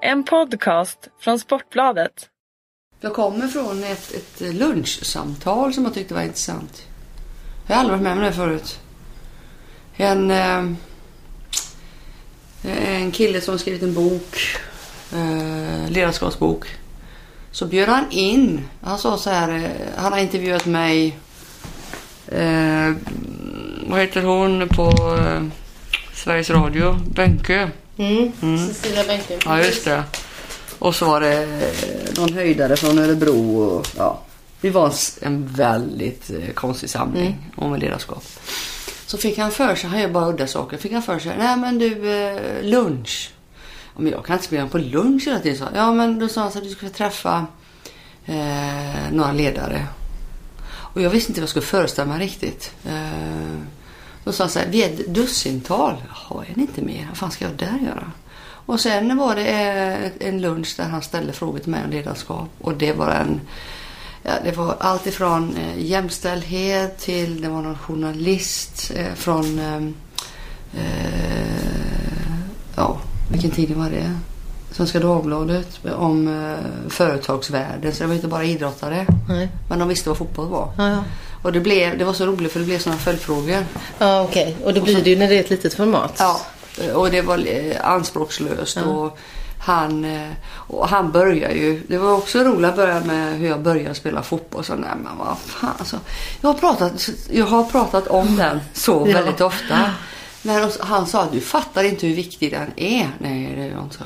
En podcast från Sportbladet. Jag kommer från ett, ett lunchsamtal som jag tyckte var intressant. Jag har aldrig varit med om det förut. En, eh, en kille som har skrivit en bok, eh, ledarskapsbok. Så bjöd han in, han sa så här, eh, han har intervjuat mig, eh, vad heter hon på eh, Sveriges Radio, Bönke. Mm. Cecilia Bänke. Ja, just det. Och så var det eh, någon höjdare från Örebro. Och, ja, vi var en väldigt eh, konstig samling om ledarskap. Så fick han för sig, han gör bara udda saker, fick han för sig, nej men du, eh, lunch. Ja, men jag kan inte spela på lunch hela tiden. Så. Ja, men då sa han så att du skulle träffa eh, några ledare. Och jag visste inte vad jag skulle föreställa mig riktigt. Eh, då sa han så här, vi är ett dussintal. Är ni inte mer? Vad fan ska jag där göra? Och sen var det eh, en lunch där han ställde frågor till mig om ledarskap. Och det var en Ja, det var allt ifrån eh, jämställdhet till det var någon journalist eh, från eh, eh, ja, vilken tidning var det? Svenska Dagbladet om eh, företagsvärlden. Så det var inte bara idrottare. Nej. Men de visste vad fotboll var. Ja, ja. Och det, blev, det var så roligt för det blev sådana följdfrågor. ja okej. Och då blir det ju när det är ett litet format. Ja, och det var eh, anspråkslöst. Och han, eh, och han började ju, det var också roligt att börja med hur jag började spela fotboll. Så, nej, men vad fan, alltså, jag, har pratat, jag har pratat om den så Ja. väldigt ofta. Men han sa att du fattar inte hur viktig den är. Nej, det gör jag inte. så.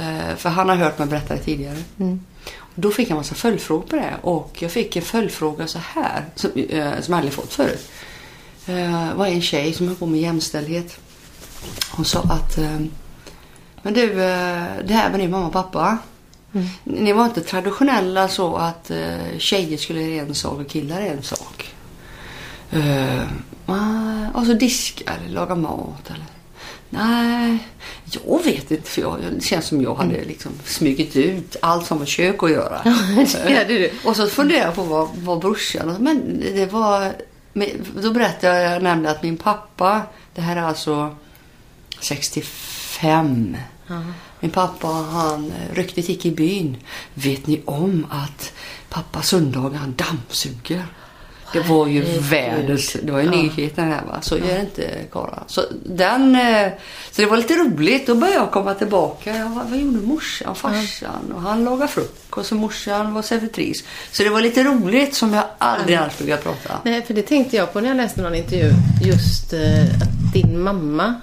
Eh, För han har hört mig berätta det tidigare. Då fick jag en massa följdfrågor på det. Och jag fick en följdfråga så här, som, eh, som jag aldrig fått förut. Eh, var en tjej som höll på med jämställdhet. Hon sa att eh, Men du, eh, det här med din mamma och pappa. Ni var inte traditionella så att eh, tjejer skulle göra en sak och killar en sak. Eh, nej, och så diska eller laga mat eller Nej, jag vet inte. För jag, det känns som jag hade liksom smugit ut allt som var kök att göra. det hade du. Och så funderade jag på vad, vad brorsan... Men det var... Då berättade jag nämligen att min pappa, det här är alltså 65. Min pappa han ryktet gick i byn. Vet ni om att pappa söndagar han dammsuger? Det var ju Herregud. världens... Det var ju nyheten här va. Så gör inte karlar. Så den... eh, Så det var lite roligt. Då började jag komma tillbaka. Ja, vad, vad gjorde morsan och farsan? Och han lagade frukost och morsan var servitris. Så det var lite roligt som jag aldrig annars brukar prata. Nej, för det tänkte jag på när jag läste någon intervju. Just eh, att din mamma,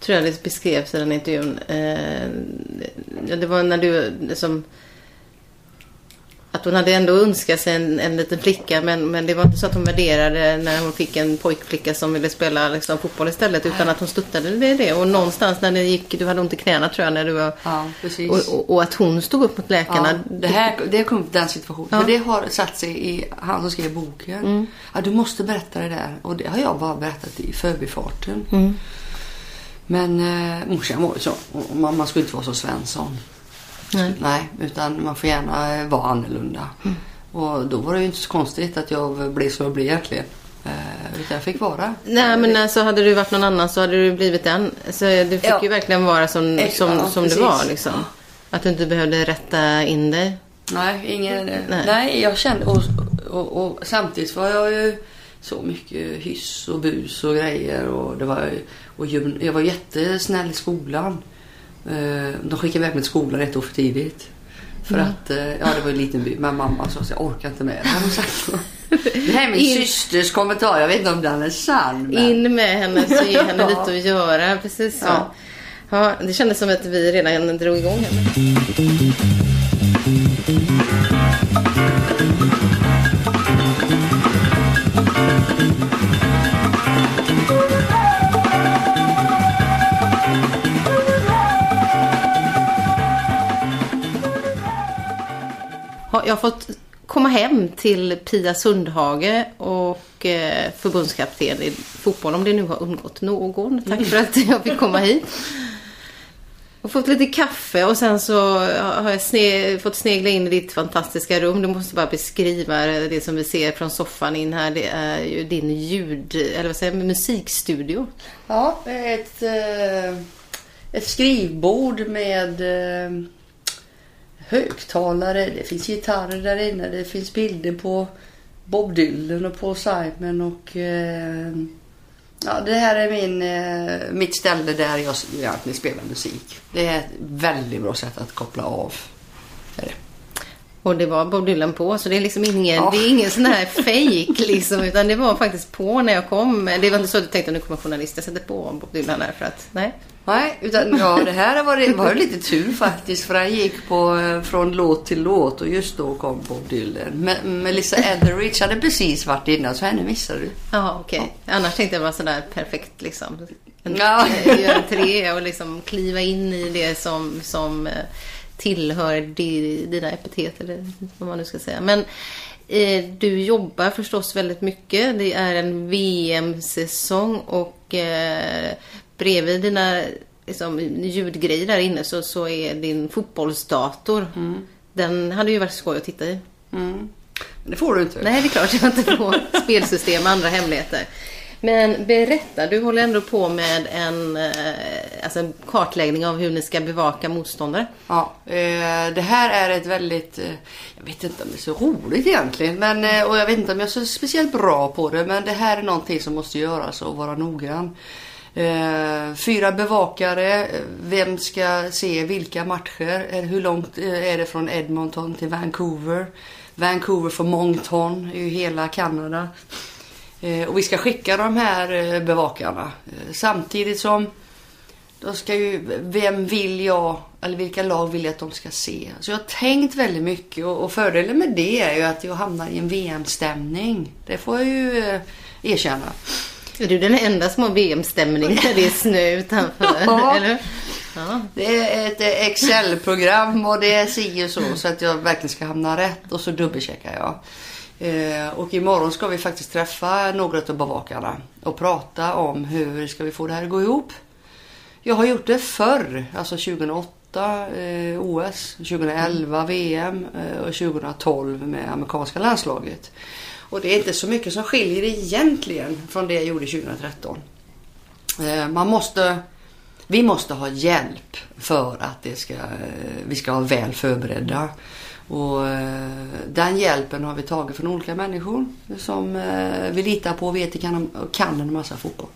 tror jag det beskrevs i den intervjun. Eh, ja, det var när du liksom... Att hon hade ändå önskat sig en, en liten flicka men, men det var inte så att hon värderade när hon fick en pojkflicka som ville spela liksom, fotboll istället utan att hon stöttade det, det. Och någonstans när det gick, du hade ont i knäna tror jag när du var... Ja. Och, och, och att hon stod upp mot läkarna. Ja, det, här, det kom upp den situationen. Ja. För det har satt sig i han som skrev boken. Ja, du måste berätta det där. Och det har jag bara berättat i förbifarten. Men eh, morsan var ju så. Och Man, man skulle inte vara så Svensson. Nej. Nej, utan man får gärna eh, vara annorlunda. Och då var det ju inte så konstigt att jag blev som jag blev egentligen. Eh, utan jag fick vara. Nej men alltså hade du varit någon annan så hade du blivit den. Så du fick Ja. ju verkligen vara som, Eh, som, ja, som du var liksom. Att du inte behövde rätta in dig. Nej, ingen, Nej. nej. jag kände och, och, och samtidigt var jag ju så mycket hyss och bus och grejer och det var och jag var jättesnäll i skolan. Eh, De skickade iväg mig till skolan ett år för tidigt. För att, eh, ja det var en liten by, men mamma sa så jag orkar inte med det. Har hon sagt. Det här är min In- systers kommentar, jag vet inte om den är sann. Men... In med henne så ge henne lite att göra. Precis så. Ja. Ja. det kändes som att vi redan drog igång henne. Jag har fått komma hem till Pia Sundhage och eh, förbundskapten i fotboll om det nu har undgått någon. Tack för att jag fick komma hit. Och fått lite kaffe och sen så har jag sne, fått snegla in i ditt fantastiska rum. Du måste bara beskriva det som vi ser från soffan in här. Det är ju din ljud, eller vad säger jag, musikstudio. Ja, ett, eh, ett skrivbord med eh, högtalare. Det finns gitarrer där inne. Det finns bilder på Bob Dylan och Paul Simon och eh, ja, det här är min, eh, mitt ställe där jag egentligen spelar musik. Det är ett väldigt bra sätt att koppla av. Är det. Och det var Bob Dylan på, så det är liksom ingen, Ja. det är ingen sån här fake liksom, utan det var faktiskt på när jag kom. Det var inte så att du tänkte nu kommer journalist, jag sätter på Bob Dylan där för att, nej. Nej, utan ja, det här var, var lite tur faktiskt för han gick på, eh, från låt till låt och just då kom Bob Dylan. Men Melissa Etheridge hade precis varit innan så henne missade du. Jaha, okej. Annars tänkte jag vara sådär perfekt liksom. En, Ja. Göra entré och liksom kliva in i det som, som eh, tillhör di, dina epitet eller vad man nu ska säga. Men eh, du jobbar förstås väldigt mycket. Det är en VM-säsong och eh, bredvid dina liksom, ljudgrejer där inne så, så är din fotbollsdator. Den hade ju varit skoj att titta i. Mm. Men det får du inte. Nej, det är klart jag inte får spelsystem och andra hemligheter. Men berätta, du håller ändå på med en, eh, alltså en kartläggning av hur ni ska bevaka motståndare. Ja, eh, det här är ett väldigt, eh, jag vet inte om det är så roligt egentligen, men, och jag vet inte om jag är så speciellt bra på det, men det här är någonting som måste göras och vara noggrann. Fyra bevakare, vem ska se vilka matcher? Hur långt är det från Edmonton till Vancouver? Vancouver för Moncton, är ju hela Kanada. Eh, och vi ska skicka de här eh, bevakarna eh, samtidigt som då ska ju, vem vill jag, eller vilka lag vill jag att de ska se? Så jag har tänkt väldigt mycket och, och fördelen med det är ju att jag hamnar i en VM-stämning. Det får jag ju eh, erkänna. Är du den enda som har VM-stämning när det är snö utanför? Ja. Eller? Ja. Det är ett Excel-program och det är si och så, så att jag verkligen ska hamna rätt och så dubbelcheckar jag. Eh, och imorgon ska vi faktiskt träffa några av bevakarna och prata om hur ska vi få det här att gå ihop. Jag har gjort det förr, alltså 2008 eh, OS, 2011 VM eh, och 2012 med amerikanska landslaget. Och det är inte så mycket som skiljer egentligen från det jag gjorde 2013. Eh, man måste, vi måste ha hjälp för att det ska, eh, vi ska vara väl förberedda. Och eh, den hjälpen har vi tagit från olika människor som eh, vi litar på och vet kan, kan en massa fotboll.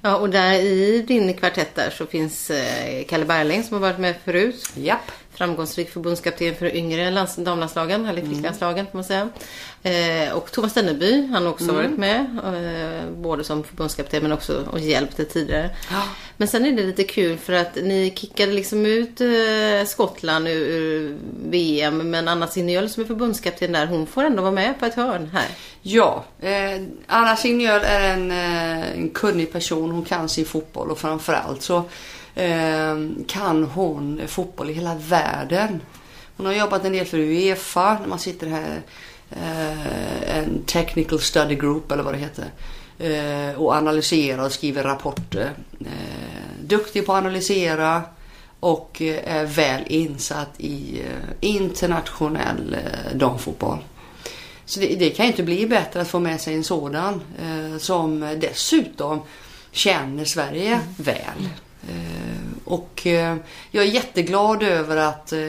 ja, och där i din kvartett där så finns eh, Kalle Berling som har varit med förut. Japp. Framgångsrik förbundskapten för yngre lands- damlandslagen, eller flicklandslagen får man säga. Eh, och Thomas Denneby, han har också varit med. Eh, både som förbundskapten men också och hjälpt det tidigare. Ja. Men sen är det lite kul för att ni kickade liksom ut eh, Skottland ur, ur VM. Men Anna Signöl som är förbundskapten där, hon får ändå vara med på ett hörn här. Ja, eh, Anna Signöl är en, eh, en kunnig person. Hon kan sin fotboll och framförallt så kan hon fotboll i hela världen. Hon har jobbat en del för Uefa när man sitter här eh, en technical study group eller vad det heter. Eh, och analyserar och skriver rapporter. Eh, duktig på att analysera och är väl insatt i internationell damfotboll. Så det, det kan ju inte bli bättre att få med sig en sådan som dessutom känner Sverige väl. Eh, och eh, jag är jätteglad över att eh,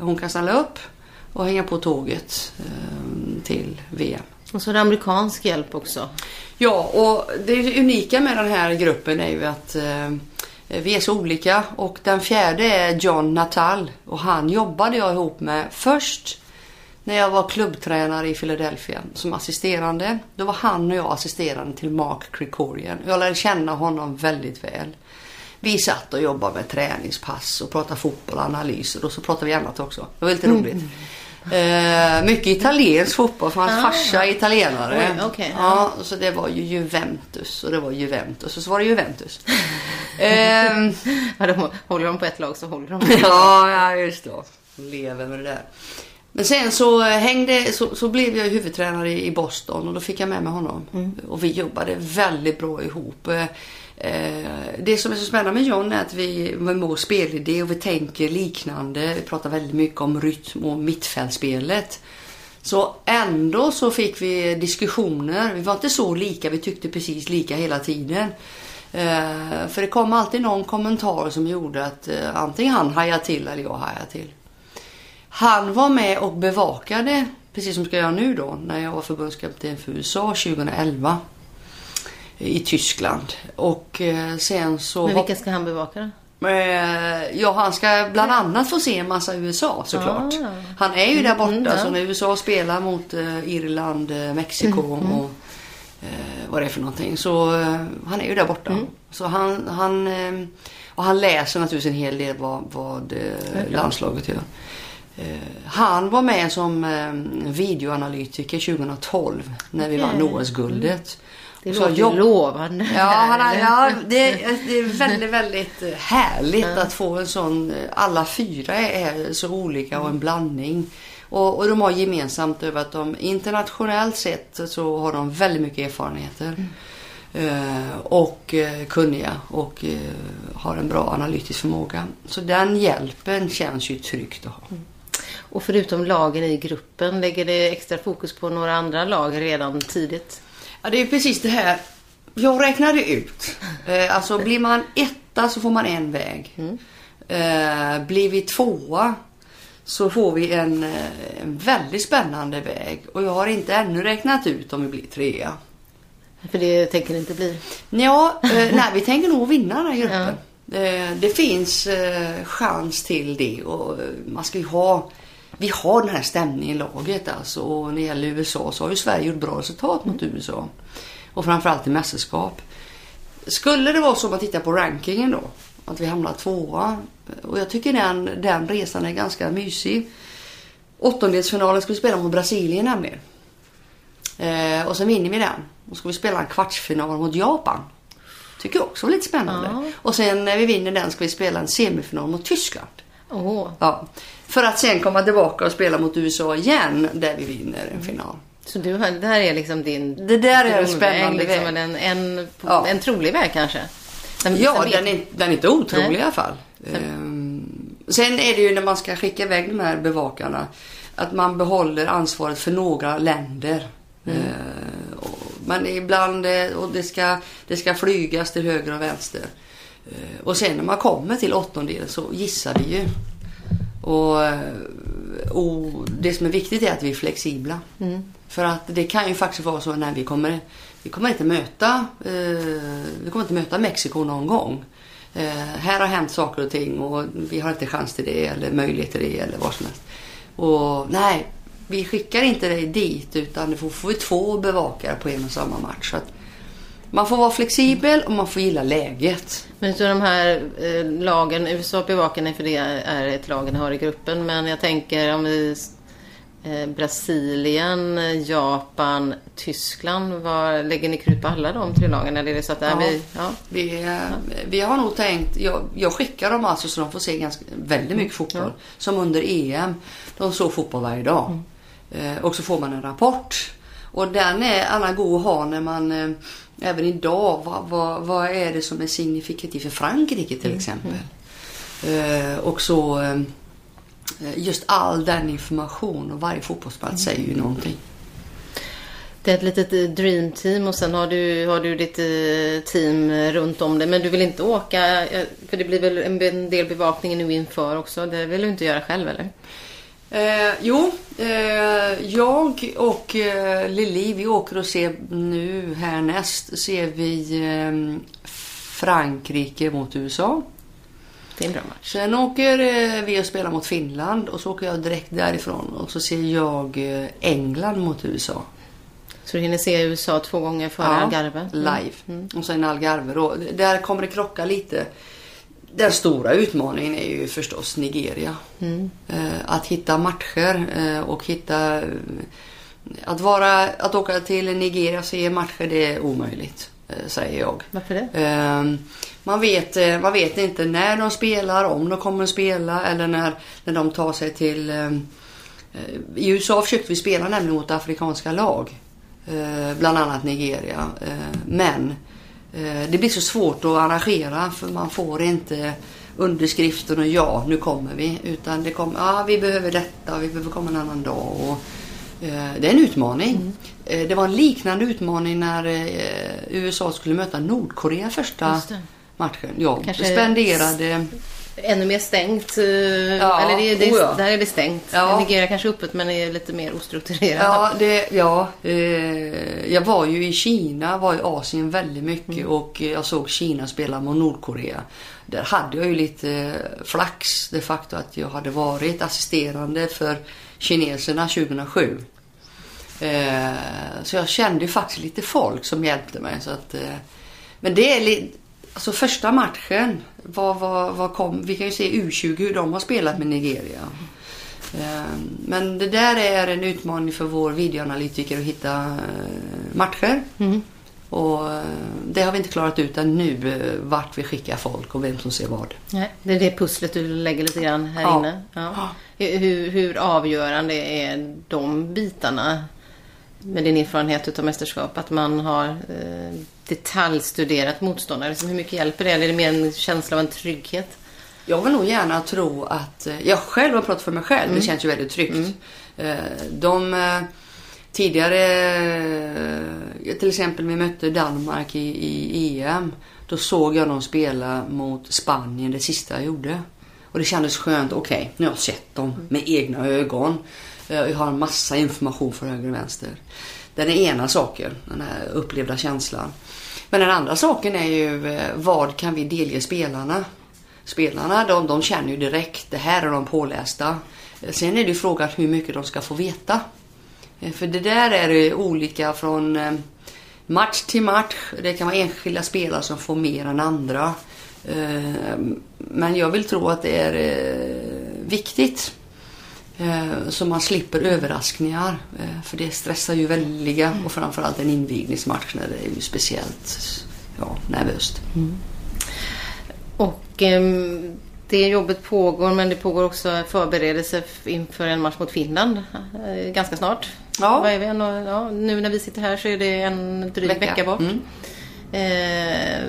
hon kan ställa upp och hänga på tåget till VM. Och så är det amerikansk hjälp också. Ja, och det unika med den här gruppen är ju att vi är så olika. Och den fjärde är John Natal. Och han jobbade jag ihop med först när jag var klubbtränare i Philadelphia som assisterande. Då var han och jag assisterande till Mark Krikorian. Jag lärde känna honom väldigt väl. Vi satt och jobbade med träningspass och pratade fotboll och analyser och så pratade vi annat också. Det var lite roligt. Eh, mycket italiensk fotboll för hans Ah. farsa är italienare. Oj, okej, ja, så det var ju Juventus och det var Juventus och så var det Juventus. Ehm, Ja, de, håller de på ett lag så håller de. ja, ja, just det. Lever med det där. Men sen så hängde, så, så blev jag huvudtränare i Boston och då fick jag med mig honom. Och vi jobbade väldigt bra ihop. Eh, det som är så spännande med John är att vi har vår spelidé och vi tänker liknande. Vi pratar väldigt mycket om rytm och mittfältsspelet. Så ändå så fick vi diskussioner. Vi var inte så lika, vi tyckte precis lika hela tiden. Eh, för det kom alltid någon kommentar som gjorde att eh, antingen han hajade till eller jag hajade till. Han var med och bevakade, precis som ska göra nu då, när jag var förbundskapten för USA 2011 i Tyskland. Och eh, sen så... Men vilka ska han bevaka då? Eh, Ja, han ska bland annat få se en massa USA såklart. Ah. Han är ju där borta Mm, ja. så när USA spelar mot eh, Irland, Mexiko Mm, och eh, vad det är för någonting. Så han är ju där borta. Mm. Så han, han, och han läser naturligtvis en hel del vad, vad landslaget gör. Han var med som videoanalytiker 2012 när vi vann OS-guldet. Det låter jobb- lovande. Ja, han ja det, det är väldigt, väldigt eh, härligt att få en sån... Alla fyra är så olika och en blandning. Och, och de har gemensamt över att de internationellt sett så har de väldigt mycket erfarenheter. Eh, och eh, kunniga och eh, har en bra analytisk förmåga. Så den hjälpen känns ju tryggt att ha. Och förutom lagen i gruppen, lägger det extra fokus på några andra lag redan tidigt? Ja, det är precis det här. Jag räknade ut. Eh, alltså blir man etta så får man en väg. Eh, blir vi tvåa så får vi en, eh, en väldigt spännande väg. Och jag har inte ännu räknat ut om vi blir trea. För det tänker det inte bli. Ja, nej, vi tänker nog vinna den här gruppen. Eh, det finns chans till det och man ska ju ha vi har den här stämningen i laget alltså. Och när det gäller USA så har ju Sverige gjort bra resultat mot USA. Och framförallt i mästerskap. Skulle det vara så om man tittar på rankingen då. Att vi hamnar tvåa. Och jag tycker den, den resan är ganska mysig. Åttondelsfinalen ska vi spela mot Brasilien nämligen. Eh, och sen vinner vi den. Och ska vi spela en kvartsfinal mot Japan. Tycker jag också var lite spännande. Ja. Och sen när vi vinner den ska vi spela en semifinal mot Tyskland. Åh, Ja. För att sen komma tillbaka och spela mot USA igen där vi vinner en final. så du det här är liksom din Det där är en spännande liksom, väg. En, en, Ja. en trolig väg kanske? Sen- Ja, sen den är, den är inte otrolig Nej. i alla fall. Ehm, sen är det ju när man ska skicka iväg de här bevakarna att man behåller ansvaret för några länder. Mm. Ehm, men ibland, eh, och det ska, det ska flygas till höger och vänster. Ehm, och sen när man kommer till åttondel så gissar vi ju. Och, och det som är viktigt är att vi är flexibla. Mm. För att det kan ju faktiskt vara så när vi kommer, vi kommer inte möta, eh, vi kommer inte möta Mexiko någon gång. Eh, här har hänt saker och ting och vi har inte chans till det eller möjlighet till det eller vad som helst. Och nej, vi skickar inte dig dit utan det får, får vi två bevakare på en och samma match. Så att man får vara flexibel och man får gilla läget. Men utav de här eh, lagen, USA bevakar ni för det är ett lag ni har i gruppen. Men jag tänker om vi eh, Brasilien, Japan, Tyskland. Var, lägger ni krut på alla de tre lagen? Eller är det så att Ja. vi... Ja. Vi, eh, vi har nog tänkt, jag, jag skickar dem alltså så de får se ganska, väldigt mycket fotboll. Som under EM. De såg fotboll varje dag. Eh, och så får man en rapport. Och den är alla god att ha när man, eh, även idag, vad, vad, vad är det som är signifikativt för Frankrike till exempel. Eh, och så eh, just all den information och varje fotbollsplats säger ju någonting. Det är ett litet eh, dream team och sen har du, har du ditt eh, team eh, runt om det. Men du vill inte åka, för det blir väl en en del bevakning nu inför också. Det vill du inte göra själv eller? Eh, jo, eh, jag och eh, Lili vi åker och ser nu härnäst ser vi eh, Frankrike mot USA. Det är en bra match. Sen åker eh, vi och spelar mot Finland och så åker jag direkt därifrån och så ser jag eh, England mot USA. Så du hinner se USA två gånger före Algarve? Mm. live. Och sen Algarve då. Där kommer det krocka lite. Den stora utmaningen är ju förstås Nigeria. Mm. Eh, att hitta matcher eh, och hitta... eh, Att, vara, att åka till Nigeria och se matcher det är omöjligt, säger jag. Varför det? Man vet, man vet inte när de spelar, om de kommer att spela eller när, när de tar sig till... I USA försökte vi spela nämligen mot afrikanska lag. Bland annat Nigeria. Men det blir så svårt att arrangera för man får inte underskriften och ja, nu kommer vi. Utan det kommer, ja vi behöver detta, vi behöver komma en annan dag. Och, Eh, Det är en utmaning. Eh, Det var en liknande utmaning när eh, USA skulle möta Nordkorea första matchen. Ja, Kanske- spenderade... Ännu mer stängt. eh, Ja, eller det, det, oh ja. Där är det stängt. Ja. Nigeria kanske öppet men är lite mer ostrukturerat. Ja, det, ja eh, jag var ju i Kina, var i Asien väldigt mycket och eh, jag såg Kina spela mot Nordkorea. Där hade jag ju lite eh, flax de facto att jag hade varit assisterande för kineserna 2007. Eh, så jag kände ju faktiskt lite folk som hjälpte mig. Så att, eh, men det är lite... Alltså första matchen, vad, vad, vad kom, vi kan ju se U20 hur de har spelat med Nigeria. Eh, Men det där är en utmaning för vår videoanalytiker att hitta eh, matcher. Mm. Och eh, det har vi inte klarat ut än nu, eh, vart vi skickar folk och vem som ser vad. Nej, det är det pusslet du lägger lite grann här Ja. inne. Ja. Hur, hur avgörande är de bitarna med din erfarenhet av mästerskap? Att man har detaljstuderat motståndare. Liksom hur mycket hjälper det? Eller är det mer en känsla av en trygghet? Jag vill nog gärna tro att, eh, jag själv har pratat för mig själv, det känns ju väldigt tryggt. Eh, De eh, tidigare, till exempel vi mötte Danmark i, i EM. Då såg jag dem spela mot Spanien det sista jag gjorde. Och det kändes skönt, okej nu har jag sett dem med egna ögon. Jag har en massa information från höger och vänster. Det är den ena saken, den här upplevda känslan. Men den andra saken är ju eh, vad kan vi delge spelarna? Spelarna de, de känner ju direkt, det här är de pålästa. Eh, sen är det ju frågan hur mycket de ska få veta. Eh, för det där är det olika från match till match. Det kan vara enskilda spelare som får mer än andra. Men jag vill tro att det är viktigt. Eh, Så man slipper överraskningar. Eh, För det stressar ju väldiga och framförallt en invigningsmatch när det är ju speciellt ja, nervöst. Och ehm, det jobbet pågår men det pågår också förberedelse f- inför en match mot Finland eh, ganska snart. Ja. Vad är vi? En, ja, nu när vi sitter här så är det en dryg vecka, Vecka. bort. Mm. Eh,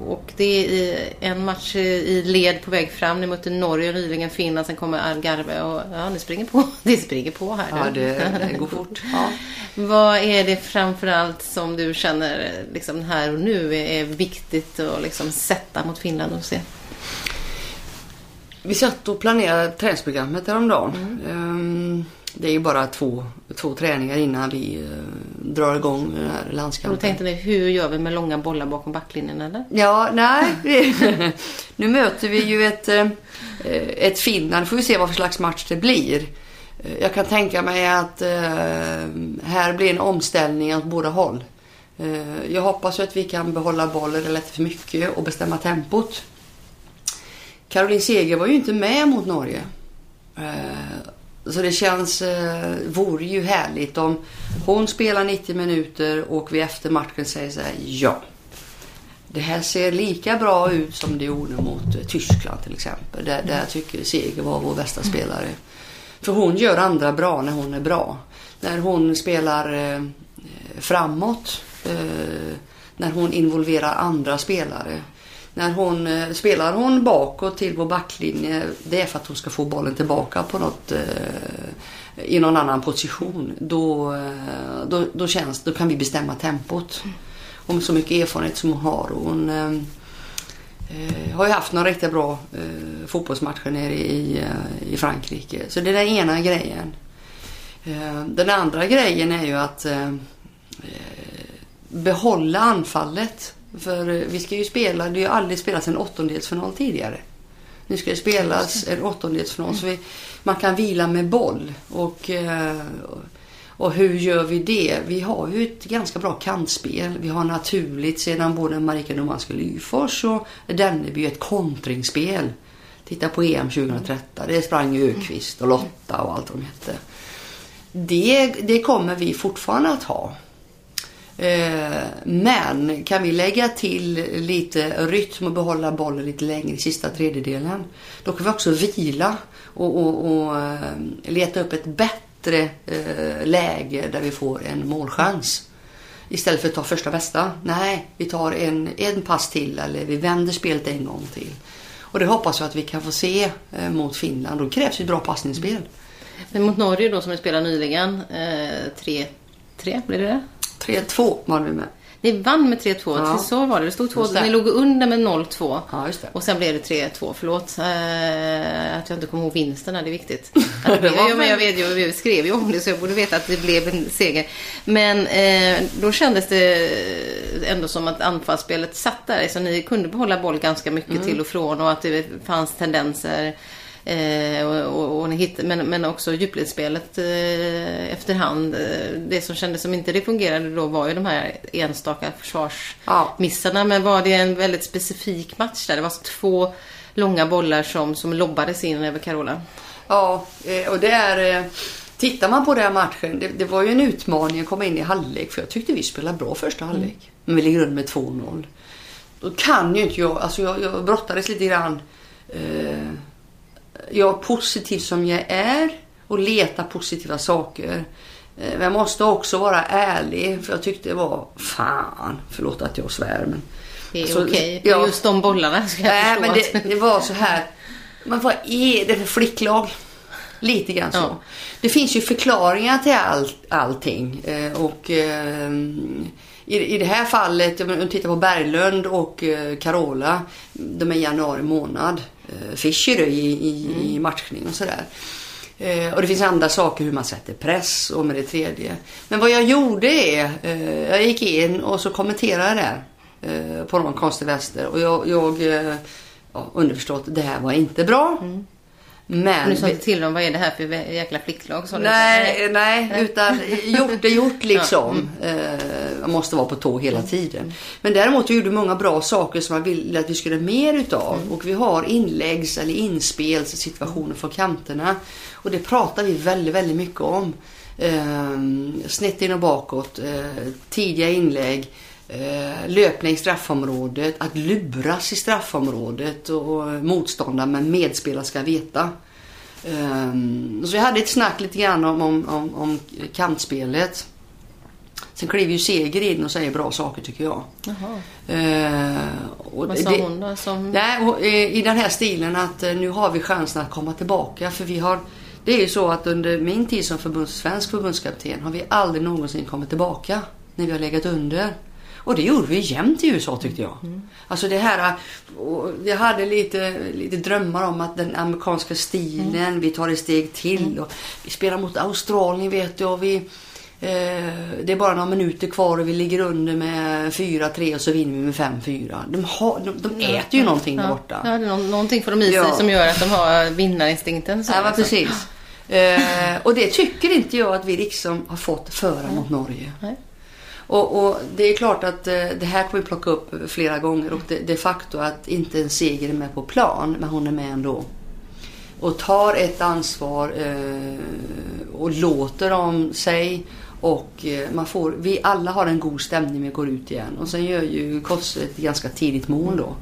och det är en match i led på väg fram. Ni mötte Norge och nyligen Finland. Sen kommer Algarve och ja, ni springer på. Det springer på här Ja, det, det går fort. Ja. Vad är det framförallt som du känner liksom här och nu är, viktigt att liksom sätta mot Finland och se? Vi satt och planerade träningsprogrammet häromdagen. Ehm, Det är ju bara två, två träningar innan vi eh, drar igång den här Och då landskampen. tänkte ni, hur gör vi med långa bollar bakom backlinjen eller? Ja, nej. nu möter vi ju ett, eh, ett Finland. får vi se vad för slags match det blir. Eh, Jag kan tänka mig att eh, här blir en omställning åt båda håll. Jag hoppas att vi kan behålla bollen relativt mycket och bestämma tempot. Caroline Seger var ju inte med mot Norge. Så det känns, eh, vore ju härligt om hon spelar 90 minuter och vi efter matchen säger så här, ja. Det här ser lika bra ut som det gjorde mot eh, Tyskland till exempel. Där, där jag tycker Seger var vår bästa spelare. För hon gör andra bra när hon är bra. När hon spelar eh, framåt. Eh, när hon involverar andra spelare. När hon eh, spelar hon bakåt till vår backlinje. Det är för att hon ska få bollen tillbaka på något eh, i någon annan position. Då, eh, då, då, känns, då kan vi bestämma tempot. Hon har så mycket erfarenhet som hon har. Hon eh, eh, har ju haft några riktigt bra eh, fotbollsmatcher nere i, i Frankrike. Så det är den ena grejen. Eh, den andra grejen är ju att eh, behålla anfallet. För eh, vi ska ju spela, det har ju aldrig spelats en åttondelsfinal tidigare. Nu ska det spelas en åttondelsfinal så vi, man kan vila med boll. Och, eh, och hur gör vi det? Vi har ju ett ganska bra kantspel. Vi har naturligt sedan både Marika Nomanska Lyfors och Denneby ett kontringsspel. Titta på EM 2013. Det sprang ju Ökvist och Lotta och allt vad de hette. Det, det kommer vi fortfarande att ha. Eh, men kan vi lägga till lite rytm och behålla bollen lite längre i sista tredjedelen. Då kan vi också vila och, och, och eh, leta upp ett bättre eh, läge där vi får en målchans. Istället för att ta första bästa. Nej, vi tar en, en pass till eller vi vänder spelet en gång till. Och det hoppas jag att vi kan få se mot Finland. Då krävs ju bra passningsspel. Mm. Men mot Norge då som vi spelade nyligen. 3-3 blev det? 3-2 var vi med. Ni vann med 3-2, Ja. så var det. Det stod 2 Just det. Ni låg under med 0-2. Ja. Och sen blev det 3-2. Förlåt eh, att jag inte kommer ihåg vinsten. här, Det är viktigt. Ja, det Det var ja, men jag vet ju, vi skrev ju om det så jag borde veta att det blev en seger. Men eh, då kändes det ändå som att anfallsspelet satt där. Så ni kunde behålla boll ganska mycket Mm. till och från och att det fanns tendenser. Eh, och, och, och hittade, men, men också djupledsspelet eh, efterhand. Eh, det som kändes som inte det fungerade då var ju de här enstaka försvarsmissarna. Ja. Men var det en väldigt specifik match där? Det var alltså två långa bollar som, som lobbades in över Carola. Ja, eh, och det är... eh, Tittar man på den här matchen, det, det var ju en utmaning att komma in i halvlek. För jag tyckte vi spelade bra första halvlek. Men vi ligger under med 2-0. Då kan ju inte jag... Alltså jag, jag brottades lite grann. Eh, jag positiv som jag är och letar positiva saker. Eh, men jag måste också vara ärlig. För jag tyckte det var... Fan, förlåt att jag svär men... Det är Alltså, okej. ja. Just de bollarna ska jag Nej, men det, det var så här. Men vad är det för flicklag? Lite grann så. Ja. Det finns ju förklaringar till all, allting. Eh, och eh, i, i det här fallet, om du tittar på Berglund och eh, Carola. De är i januari månad. Eh, Fischer i, i, i matchning och sådär. Eh, och det finns andra saker hur man sätter press och med det tredje. Men vad jag gjorde är, eh, jag gick in och så kommenterade jag det eh, på någon konstig vänster. Och jag, jag ja, underförstått, det här var inte bra. Men... Nu sa inte till dem, vad är det här för jäkla flicklag? du? Nej, nej, utan gjort är gjort liksom. Eh, Man måste vara på tå hela tiden. Men däremot gjorde vi många bra saker som man ville att vi skulle mer utav. Och vi har inläggs eller inspelssituationer från kanterna. Och det pratar vi väldigt, väldigt mycket om. Eh, snett in och bakåt, eh, tidiga inlägg. Eh, löpning i straffområdet, att luras i straffområdet och motståndare men medspelare ska veta. Ehm, så vi hade ett snack lite grann om, om, om, om kantspelet. Sen klev ju Seger in och säger bra saker tycker jag. Och Vad sa det- hon då? Som... Nej, och, eh, i den här stilen att eh, nu har vi chansen att komma tillbaka. För vi har, det är ju så att under min tid som förbunds, svensk förbundskapten har vi aldrig någonsin kommit tillbaka när vi har legat under. Och det gjorde vi jämt i USA tyckte jag. Alltså det här, jag hade lite, lite drömmar om att den amerikanska stilen, vi tar ett steg till. Och vi spelar mot Australien vet du och vi, eh, det är bara några minuter kvar och vi ligger under med 4-3 och så vinner vi med 5-4. De, har, de, de äter ju någonting där ja. borta. Ja, nå- någonting får de i sig Ja. som gör att de har vinnarinstinkten. Så Ja, alltså. precis. Eh, och det tycker inte jag att vi liksom har fått föra mot Norge. Nej. Och, och det är klart att eh, det här kommer vi plocka upp flera gånger och det, det faktum att inte en seger är med på plan, men hon är med ändå. Och tar ett ansvar eh, och låter dem sig och eh, man får, vi alla har en god stämning när vi går ut igen. Och sen gör ju Kosse ett ganska tidigt mål då.